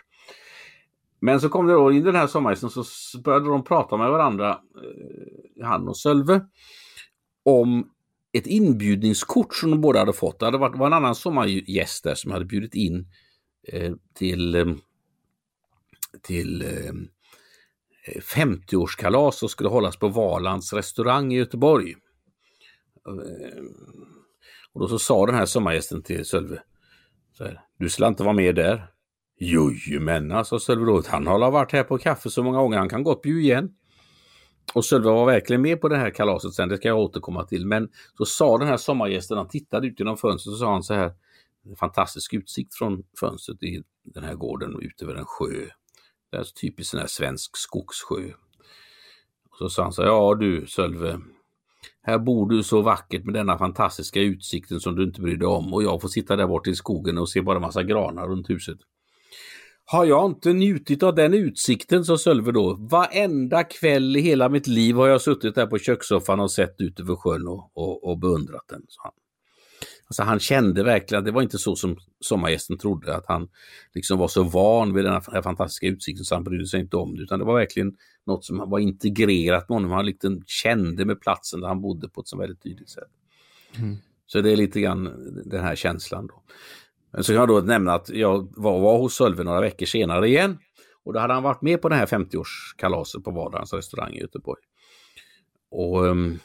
Men så kom det då in den här sommargästen så började de prata med varandra, eh, han och Sölve, om ett inbjudningskort som de båda hade fått. Det hade varit, var en annan sommargäst där som hade bjudit in eh, till, eh, till eh, 50-årskalas som skulle hållas på Valands restaurang i Göteborg. Eh, och då så sa den här sommargästen till Sölve, du skulle inte vara med där. Jojomän, sa Sölve då, han har varit här på kaffe så många gånger, han kan gott bjuda igen. Och Sölve var verkligen med på det här kalaset sen, det ska jag återkomma till. Men så sa den här sommargästen, han tittade ut genom fönstret och sa han så här, fantastisk utsikt från fönstret i den här gården ut över en sjö. Det är typiskt sån här svensk skogssjö. Och så sa han så här, ja du Sölve, här bor du så vackert med denna fantastiska utsikten som du inte bryr dig om och jag får sitta där borta i skogen och se bara massa granar runt huset. Har jag inte njutit av den utsikten, sa Sölve då. Varenda kväll i hela mitt liv har jag suttit där på kökssoffan och sett ut över sjön och, och, och beundrat den. Så han. Alltså han kände verkligen det var inte så som sommargästen trodde, att han liksom var så van vid den här fantastiska utsikten så han brydde sig inte om det, utan det var verkligen något som var integrerat med honom. Han liksom kände med platsen där han bodde på ett så väldigt tydligt sätt. Mm. Så det är lite grann den här känslan. Då. Men så kan jag då nämna att jag var, var hos Sölve några veckor senare igen. Och då hade han varit med på det här 50-årskalaset på Vardagens restaurang i Göteborg. Och ehm, um,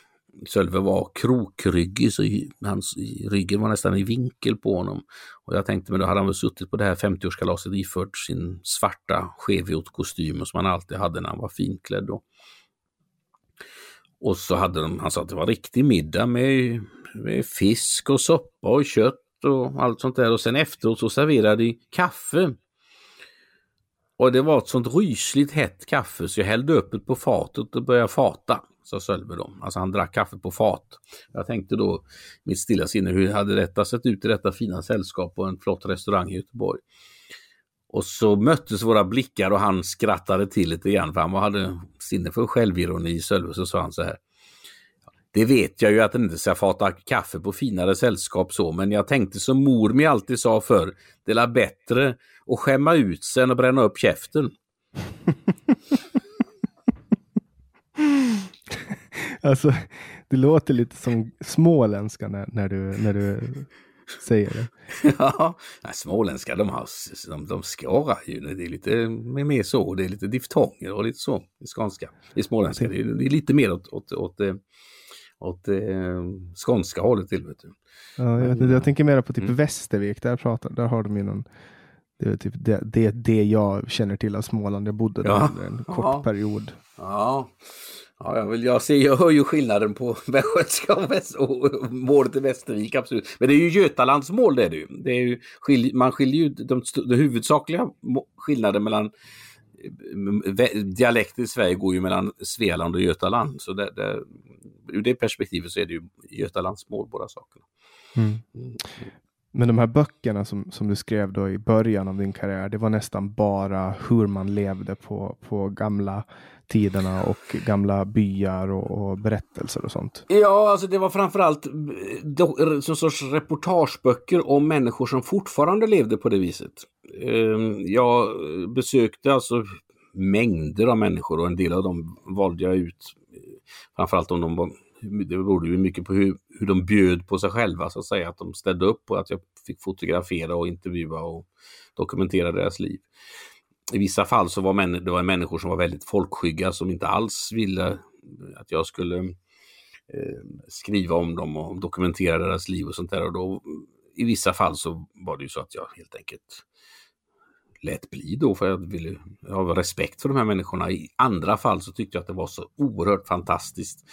Sölve var krokryggig så hans, ryggen var nästan i vinkel på honom. Och jag tänkte, men då hade han väl suttit på det här 50-årskalaset iförd sin svarta skevgjort kostym som han alltid hade när han var finklädd. Då. Och så hade de, han sa att det var riktig middag med, med fisk och soppa och kött och allt sånt där. Och sen efteråt så serverade de kaffe. Och det var ett sånt rysligt hett kaffe så jag hällde upp det på fatet och började fata sa Sölve då. Alltså han drack kaffe på fat. Jag tänkte då mitt stilla sinne, hur hade detta sett ut i detta fina sällskap på en flott restaurang i Göteborg? Och så möttes våra blickar och han skrattade till lite grann för han hade sinne för självironi Sölve så sa han så här. Det vet jag ju att den inte ska fata kaffe på finare sällskap så, men jag tänkte som mor mig alltid sa förr, det är bättre att skämma ut sig än att bränna upp käften. *laughs* Alltså, det låter lite som småländska när, när, du, när du säger det. *laughs* ja, småländska de, har, de, de skårar ju. Det är lite mer så. Det är lite diftonger och lite så i skånska. I småländska. Det är, det är lite mer åt, åt, åt, åt, åt eh, skånska hållet till. Vet du. Ja, jag, vet, jag tänker mer på typ mm. Västervik. Där, pratar, där har de ju någon det är typ det, det, det jag känner till av Småland. Jag bodde där ja. under en kort ja. period. Ja, Ja, jag, vill, jag, ser, jag hör ju skillnaden på *laughs* västgötska och, väst, och målet i Västervik, absolut. Men det är ju Götalands mål det är det ju. Det är ju skilj, man skiljer ju de huvudsakliga skillnaden mellan dialekter i Sverige går ju mellan Svealand och Götaland. Så det, det, ur det perspektivet så är det ju Götalands mål båda sakerna. Mm. Mm. Men de här böckerna som, som du skrev då i början av din karriär, det var nästan bara hur man levde på, på gamla tiderna och gamla byar och, och berättelser och sånt? Ja, alltså det var framförallt eh, som sorts reportageböcker om människor som fortfarande levde på det viset. Ehm, jag besökte alltså mängder av människor och en del av dem valde jag ut. Eh, framförallt om de var det berodde ju mycket på hur, hur de bjöd på sig själva så att säga, att de ställde upp och att jag fick fotografera och intervjua och dokumentera deras liv i vissa fall så var män, det var människor som var väldigt folkskygga som inte alls ville eh, att jag skulle eh, skriva om dem och dokumentera deras liv och sånt där. Och då, I vissa fall så var det ju så att jag helt enkelt lät bli då för jag ville ha respekt för de här människorna. I andra fall så tyckte jag att det var så oerhört fantastiskt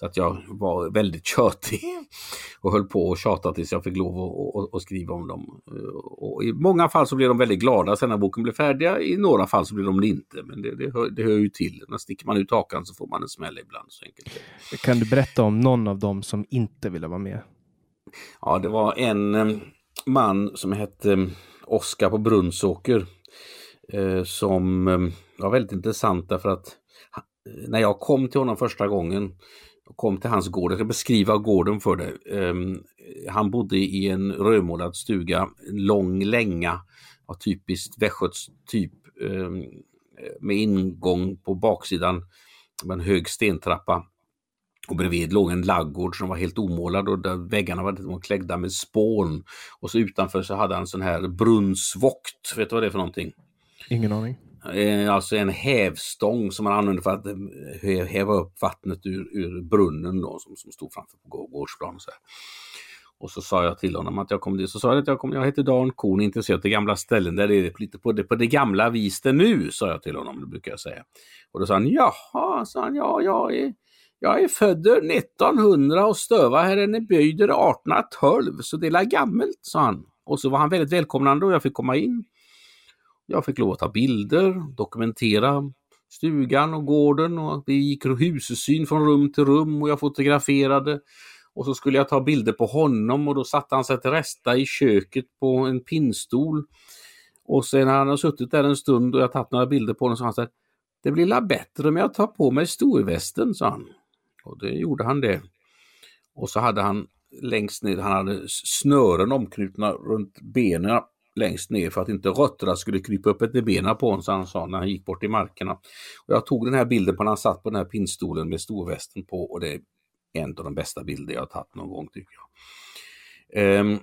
så att jag var väldigt tjötig *laughs* och höll på och tjatade tills jag fick lov att, skriva om dem. Och I många fall så blev de väldigt glada sen när boken blev färdig. I några fall så blev de det inte, men det, det, hör, det hör ju till. När sticker man ut hakan så får man en smäll ibland. Så enkelt. Kan du berätta om någon av dem som inte ville vara med? Ja, det var en eh, man som hette eh, Oskar på Brunnsåker Eh, som eh, var väldigt intressant därför att eh, när jag kom till honom första gången kom till hans gård, jag ska beskriva gården för dig. Ehm, han bodde i en rödmålad stuga, en lång länga av typiskt västgötstyp, ehm, med ingång på baksidan med en hög stentrappa. Och bredvid låg en laggård som var helt omålad och där väggarna var kläggda med spån. Och så utanför så hade han en sån här brunnsvokt. Vet du vad det är för någonting? Ingen aning. Eh, alltså en hävstång som man använde för att eh, häva upp vattnet ur, ur brunnen då, som, som stod framför på gårdsplan. Och så, här. och så sa jag till honom att jag kom dit. Så sa jag att jag, kom, jag heter Dan Korn, intresserad av gamla ställen där det är lite på det, på det gamla viset nu, sa jag till honom. Det brukar jag säga. Och då sa han, jaha, sa han, ja, jag är, jag är född 1900 och stöva här i böjd 1812, så det är gammalt, sa han. Och så var han väldigt välkomnande och jag fick komma in. Jag fick lov att ta bilder, dokumentera stugan och gården och vi gick husesyn från rum till rum och jag fotograferade. Och så skulle jag ta bilder på honom och då satte han sig till resta i köket på en pinnstol. Och sen när han har suttit där en stund och jag tagit några bilder på honom så han sa Det blir la bättre om jag tar på mig storvästen, sa han. Och det gjorde han det. Och så hade han längst ner, han hade snören omknutna runt benen längst ner för att inte rötterna skulle krypa upp efter benen på honom, så han sa när han gick bort i markerna. Och jag tog den här bilden på när han satt på den här pinnstolen med storvästen på och det är en av de bästa bilder jag har tagit någon gång tycker jag. Um,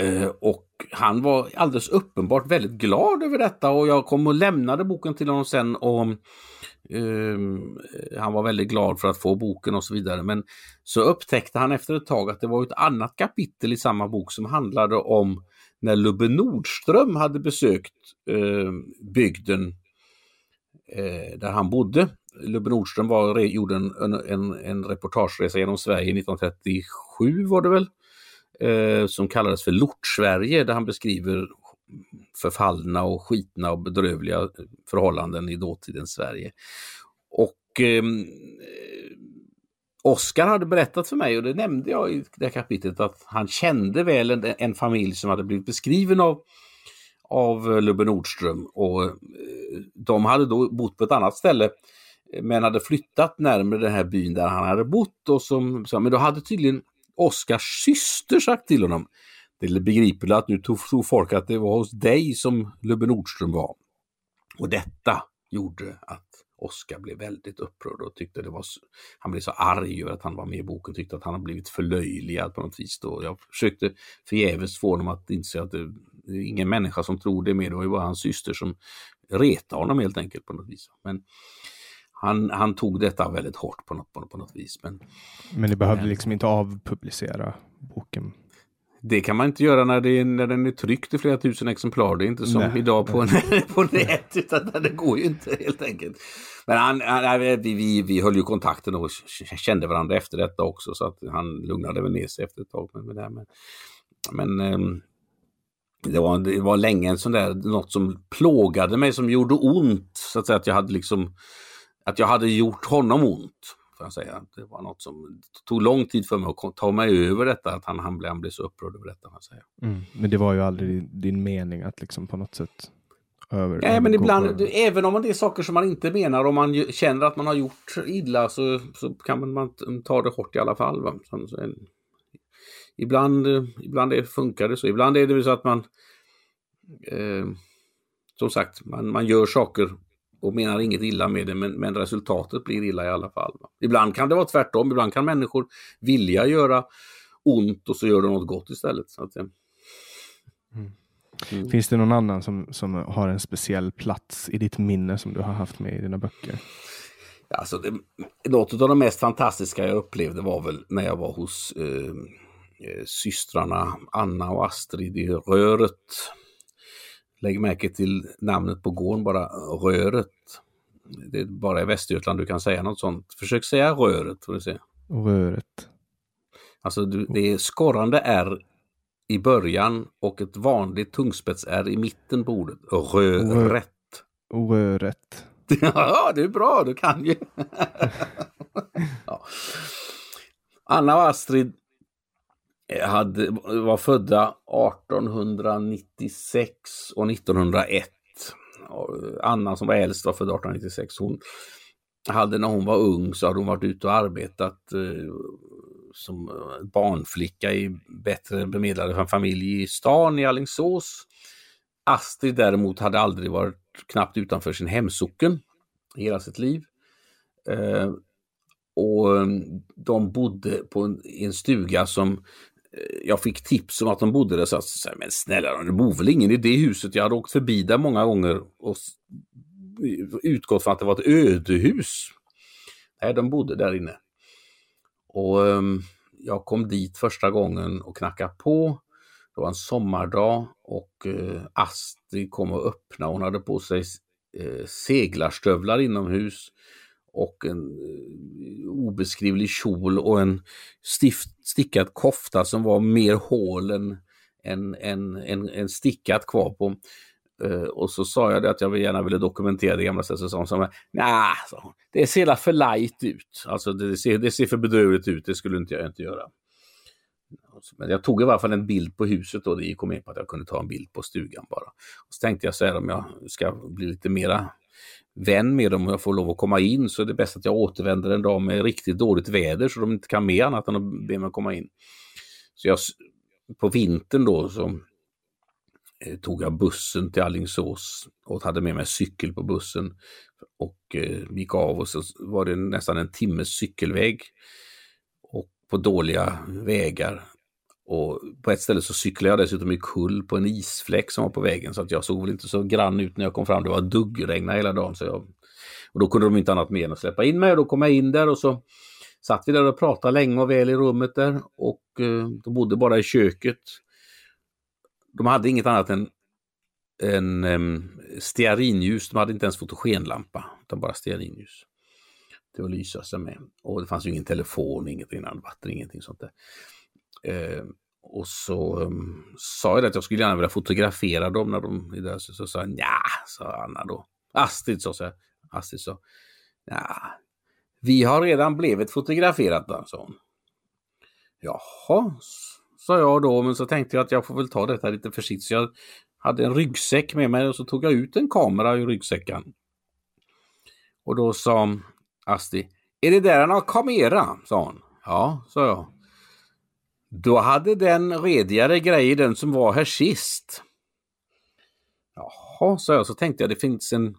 uh, och han var alldeles uppenbart väldigt glad över detta och jag kom och lämnade boken till honom sen och um, han var väldigt glad för att få boken och så vidare. Men så upptäckte han efter ett tag att det var ett annat kapitel i samma bok som handlade om när Lubbe Nordström hade besökt eh, bygden eh, där han bodde. Lubbe Nordström var, gjorde en, en, en reportageresa genom Sverige 1937 var det väl, eh, som kallades för Lort-Sverige där han beskriver förfallna och skitna och bedrövliga förhållanden i dåtidens Sverige. Och eh, Oskar hade berättat för mig, och det nämnde jag i det kapitlet, att han kände väl en, en familj som hade blivit beskriven av, av Lubbe Nordström. Och eh, de hade då bott på ett annat ställe, eh, men hade flyttat närmare den här byn där han hade bott. Och som, men då hade tydligen Oskars syster sagt till honom, det är begripligt att nu tog, tog folk att det var hos dig som Lubbe Nordström var. Och detta gjorde att Oskar blev väldigt upprörd och tyckte det var, han blev så arg över att han var med i boken, tyckte att han har blivit förlöjligad på något vis. Då. Jag försökte förgäves få honom att inse att det, det är ingen människa som tror det mer, det var ju bara hans syster som retade honom helt enkelt på något vis. Men han, han tog detta väldigt hårt på något, på, på något vis. Men, men ni behövde liksom inte avpublicera boken? Det kan man inte göra när, det är, när den är tryckt i flera tusen exemplar. Det är inte som nej, idag på, *laughs* på nät, utan det går ju inte helt enkelt. Men han, han, vi, vi, vi höll ju kontakten och kände varandra efter detta också, så att han lugnade väl ner sig efter ett tag. Med, det men men um, det, var, det var länge en sån där, något som plågade mig, som gjorde ont. Så att säga att jag hade liksom, att jag hade gjort honom ont. Får jag säga. Det var något som tog lång tid för mig att ta mig över detta, att han, han, blev, han blev så upprörd över detta. Jag säga. Mm. Men det var ju aldrig din mening att liksom på något sätt över... Nej, men ibland, även om det är saker som man inte menar, om man känner att man har gjort illa så, så kan man, man ta det hårt i alla fall. Va? Så, så, ibland, ibland det funkar det så, ibland är det så att man eh, som sagt, man, man gör saker och menar inget illa med det, men, men resultatet blir illa i alla fall. Ibland kan det vara tvärtom, ibland kan människor vilja göra ont och så gör de något gott istället. Så att, mm. Mm. Finns det någon annan som, som har en speciell plats i ditt minne som du har haft med i dina böcker? Alltså det, något av det mest fantastiska jag upplevde var väl när jag var hos eh, eh systrarna Anna och Astrid i Röret Lägg märke till namnet på gården bara, Röret. Det är bara i Västergötland du kan säga något sånt. Försök säga Röret. Får du se. Röret. Alltså du, det är skorrande R i början och ett vanligt tungspets R i mitten på ordet. Röret. Röret. *laughs* Ja, det är bra, du kan ju. *laughs* ja. Anna och Astrid hade, var födda 1896 och 1901. Anna som var äldst var född 1896. Hon hade när hon var ung så hade hon varit ute och arbetat eh, som eh, barnflicka i bättre bemedlade familj i stan i Allingsås. Astrid däremot hade aldrig varit knappt utanför sin hemsocken hela sitt liv. Eh, och eh, de bodde på en, i en stuga som jag fick tips om att de bodde där. Så jag sa, men snälla det bor väl ingen i det huset? Jag hade åkt förbi där många gånger och utgått från att det var ett ödehus. Nej, de bodde där inne. Och um, jag kom dit första gången och knackade på. Det var en sommardag och uh, Astrid kom och öppnade. Hon hade på sig uh, seglarstövlar inomhus och en eh, obeskrivlig kjol och en stift, stickad kofta som var mer hål än, än, än, än, än stickat kvar på. Uh, och så sa jag det att jag gärna ville dokumentera det gamla sättet. Så sa nej, det ser för light ut. Alltså det ser, det ser för bedrövligt ut, det skulle inte jag inte göra. Men jag tog i varje fall en bild på huset och det gick med på att jag kunde ta en bild på stugan bara. Och så tänkte jag så här om jag ska bli lite mera vän med dem och jag får lov att komma in så är det bäst att jag återvänder en dag med riktigt dåligt väder så de inte kan med annat än att be mig komma in. Så jag, på vintern då så eh, tog jag bussen till Allingsås och hade med mig cykel på bussen och eh, gick av och så var det nästan en timmes cykelväg och på dåliga vägar. Och på ett ställe så cyklade jag dessutom i kull på en isfläck som var på vägen så att jag såg väl inte så grann ut när jag kom fram. Det var duggregna hela dagen. Så jag, och då kunde de inte annat mer än att släppa in mig och då kom jag in där och så satt vi där och pratade länge och väl i rummet där och eh, de bodde bara i köket. De hade inget annat än en um, ehm, stearinljus, de hade inte ens fotogenlampa, utan bara stearinljus till att lysa sig med. Och det fanns ju ingen telefon, inget rinnande vatten, ingenting sånt där. Eh, och så um, sa jag att jag skulle gärna vilja fotografera dem när de är där. Så, så sa ja, sa Anna då. Astrid sa så här. Astrid sa, ja, vi har redan blivit fotograferade, sa hon. Jaha, sa jag då, men så tänkte jag att jag får väl ta detta lite försiktigt. Så jag hade en ryggsäck med mig och så tog jag ut en kamera ur ryggsäcken. Och då sa Astrid, är det där han har kamera? sa hon. Ja, sa jag. Då hade den redigare grejer den som var här sist. Jaha, sa jag, så tänkte jag det finns en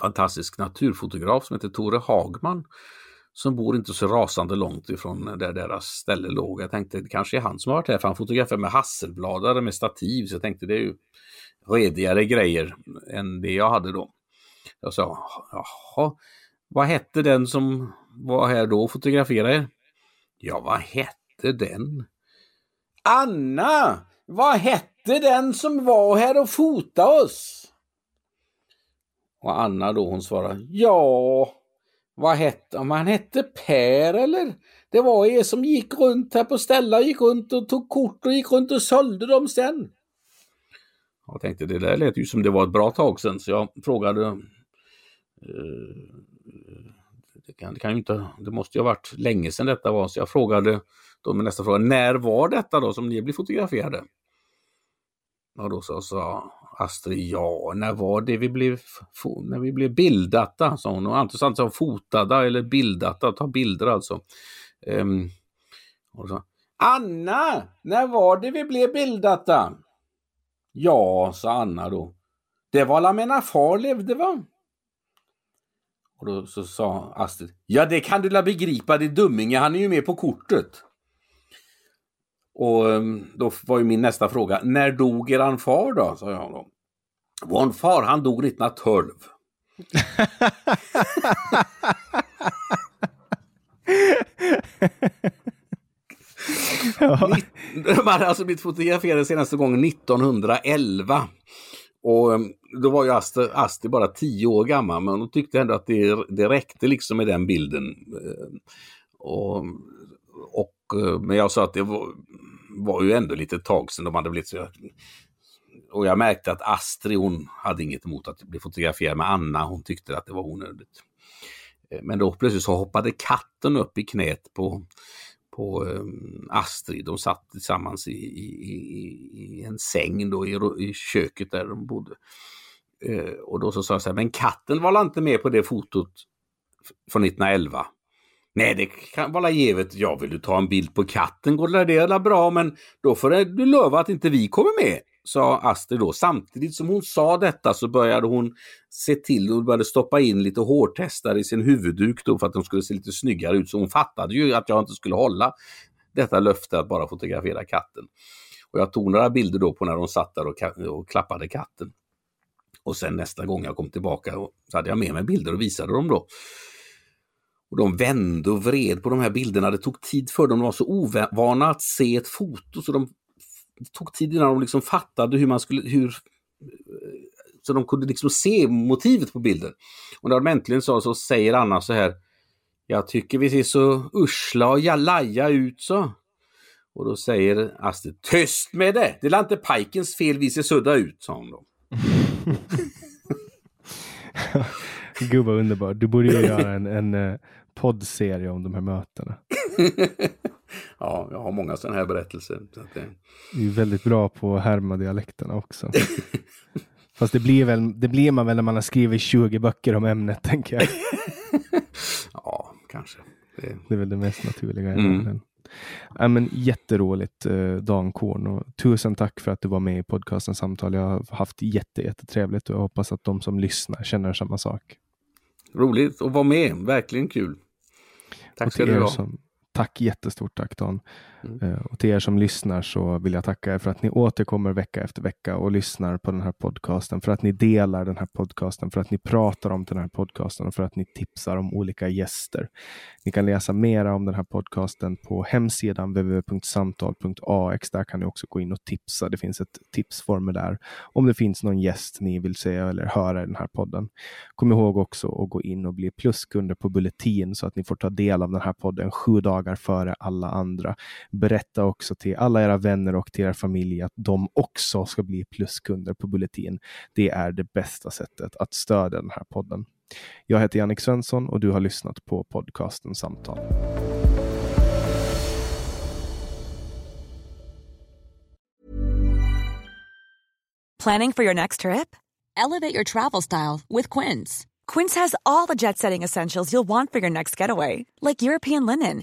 fantastisk naturfotograf som heter Tore Hagman som bor inte så rasande långt ifrån där deras ställe låg. Jag tänkte det kanske är han som har varit här, för han fotograferar med hasselbladare med stativ, så jag tänkte det är ju redigare grejer än det jag hade då. Jag sa, jaha, vad hette den som var här då och fotograferade? Ja, vad hette den? Anna! Vad hette den som var här och fotade oss? Och Anna då hon svarade, ja, vad hette han? Han hette Per eller? Det var er som gick runt här på Stella, gick runt och tog kort och gick runt och sålde dem sen. Jag tänkte det där lät ju som det var ett bra tag sedan så jag frågade uh, det, kan, det kan ju inte, det måste ju ha varit länge sedan detta var så jag frågade då med nästa fråga, när var detta då som ni blev fotograferade? Och då sa, sa Astrid, ja, när var det vi blev, när vi blev bildata, sa hon. Och intressant sa fotade eller bildata, ta bilder alltså. Um, och så, Anna, när var det vi blev bildata? Ja, sa Anna då. Det var la mina far levde va? Och då så sa Astrid, ja det kan du la begripa, det dumminge, han är ju med på kortet. Och ehm, då var ju min nästa fråga, när dog eran far då? sa jag då. Vår far han dog 1912. ja. De *laughs* hade alltså blivit fotograferade senaste gången 1911. Och ehm, då var ju Asti, Asti bara tio år gammal men hon tyckte ändå att det, det räckte liksom med den bilden. Ehm, och, och, men jag sa att det var, var ju ändå lite tag sedan de hade blivit så... Och jag märkte att Astrid hon hade inget emot att bli fotograferad med Anna. Hon tyckte att det var onödigt. Eh, men då plötsligt så hoppade katten upp i knät på, på um, Astrid. De satt tillsammans i, i, i en säng då i, i, köket där de bodde. Uh, och då så sa jag så här, men katten var inte med på det fotot från 1911? Nej, det kan vara givet. Ja, vill du ta en bild på katten går det där bra, men då får du lova att inte vi kommer med. sa Astrid då. Samtidigt som hon sa detta så började hon se till och började stoppa in lite hårtestar i sin huvudduk då för att de skulle se lite snyggare ut. Så hon fattade ju att jag inte skulle hålla detta löfte att bara fotografera katten. Och jag tog några bilder då på när de satt där och, och klappade katten. Och sen nästa gång jag kom tillbaka så hade jag med mig bilder och visade dem då. Och de vände och vred på de här bilderna. Det tog tid för dem. De var så ovana att se ett foto så de det tog tid innan de liksom fattade hur man skulle, hur, så de kunde liksom se motivet på bilden. Och när de äntligen sa så säger Anna så här Jag tycker vi ser så usla och laja ut så. Och då säger Astrid Tyst med det! Det är inte pajkens fel vi ser sudda ut, sa hon då. *laughs* *laughs* Gud vad underbart. Du borde ju göra en, en uh, poddserie om de här mötena. *laughs* ja, jag har många sådana här berättelser. Så det... Du är väldigt bra på att härma dialekterna också. *laughs* Fast det blir, väl, det blir man väl när man har skrivit 20 böcker om ämnet, tänker jag. *laughs* ja, kanske. Det... det är väl det mest naturliga mm. Ja, men jätteroligt eh, Dan Korn och tusen tack för att du var med i podcasten Samtal. Jag har haft jätte, jättetrevligt och jag hoppas att de som lyssnar känner samma sak. Roligt att vara med, verkligen kul. Tack ska du ha. Som, Tack jättestort tack Dan. Mm. Eh, och till er som lyssnar så vill jag tacka er för att ni återkommer vecka efter vecka och lyssnar på den här podcasten, för att ni delar den här podcasten, för att ni pratar om den här podcasten och för att ni tipsar om olika gäster. Ni kan läsa mera om den här podcasten på hemsidan www.samtal.ax. Där kan ni också gå in och tipsa. Det finns ett tipsformulär om det finns någon gäst ni vill se eller höra i den här podden. Kom ihåg också att gå in och bli pluskunder på Bulletin så att ni får ta del av den här podden sju dagar före alla andra. Berätta också till alla era vänner och till er familj att de också ska bli pluskunder på Bulletin. Det är det bästa sättet att stödja den här podden. Jag heter Jannik Svensson och du har lyssnat på podcasten Samtal. Planning for your next trip? Elevate your travel style with Quince. Quince has all the jet setting essentials you'll want for your next getaway, like European linen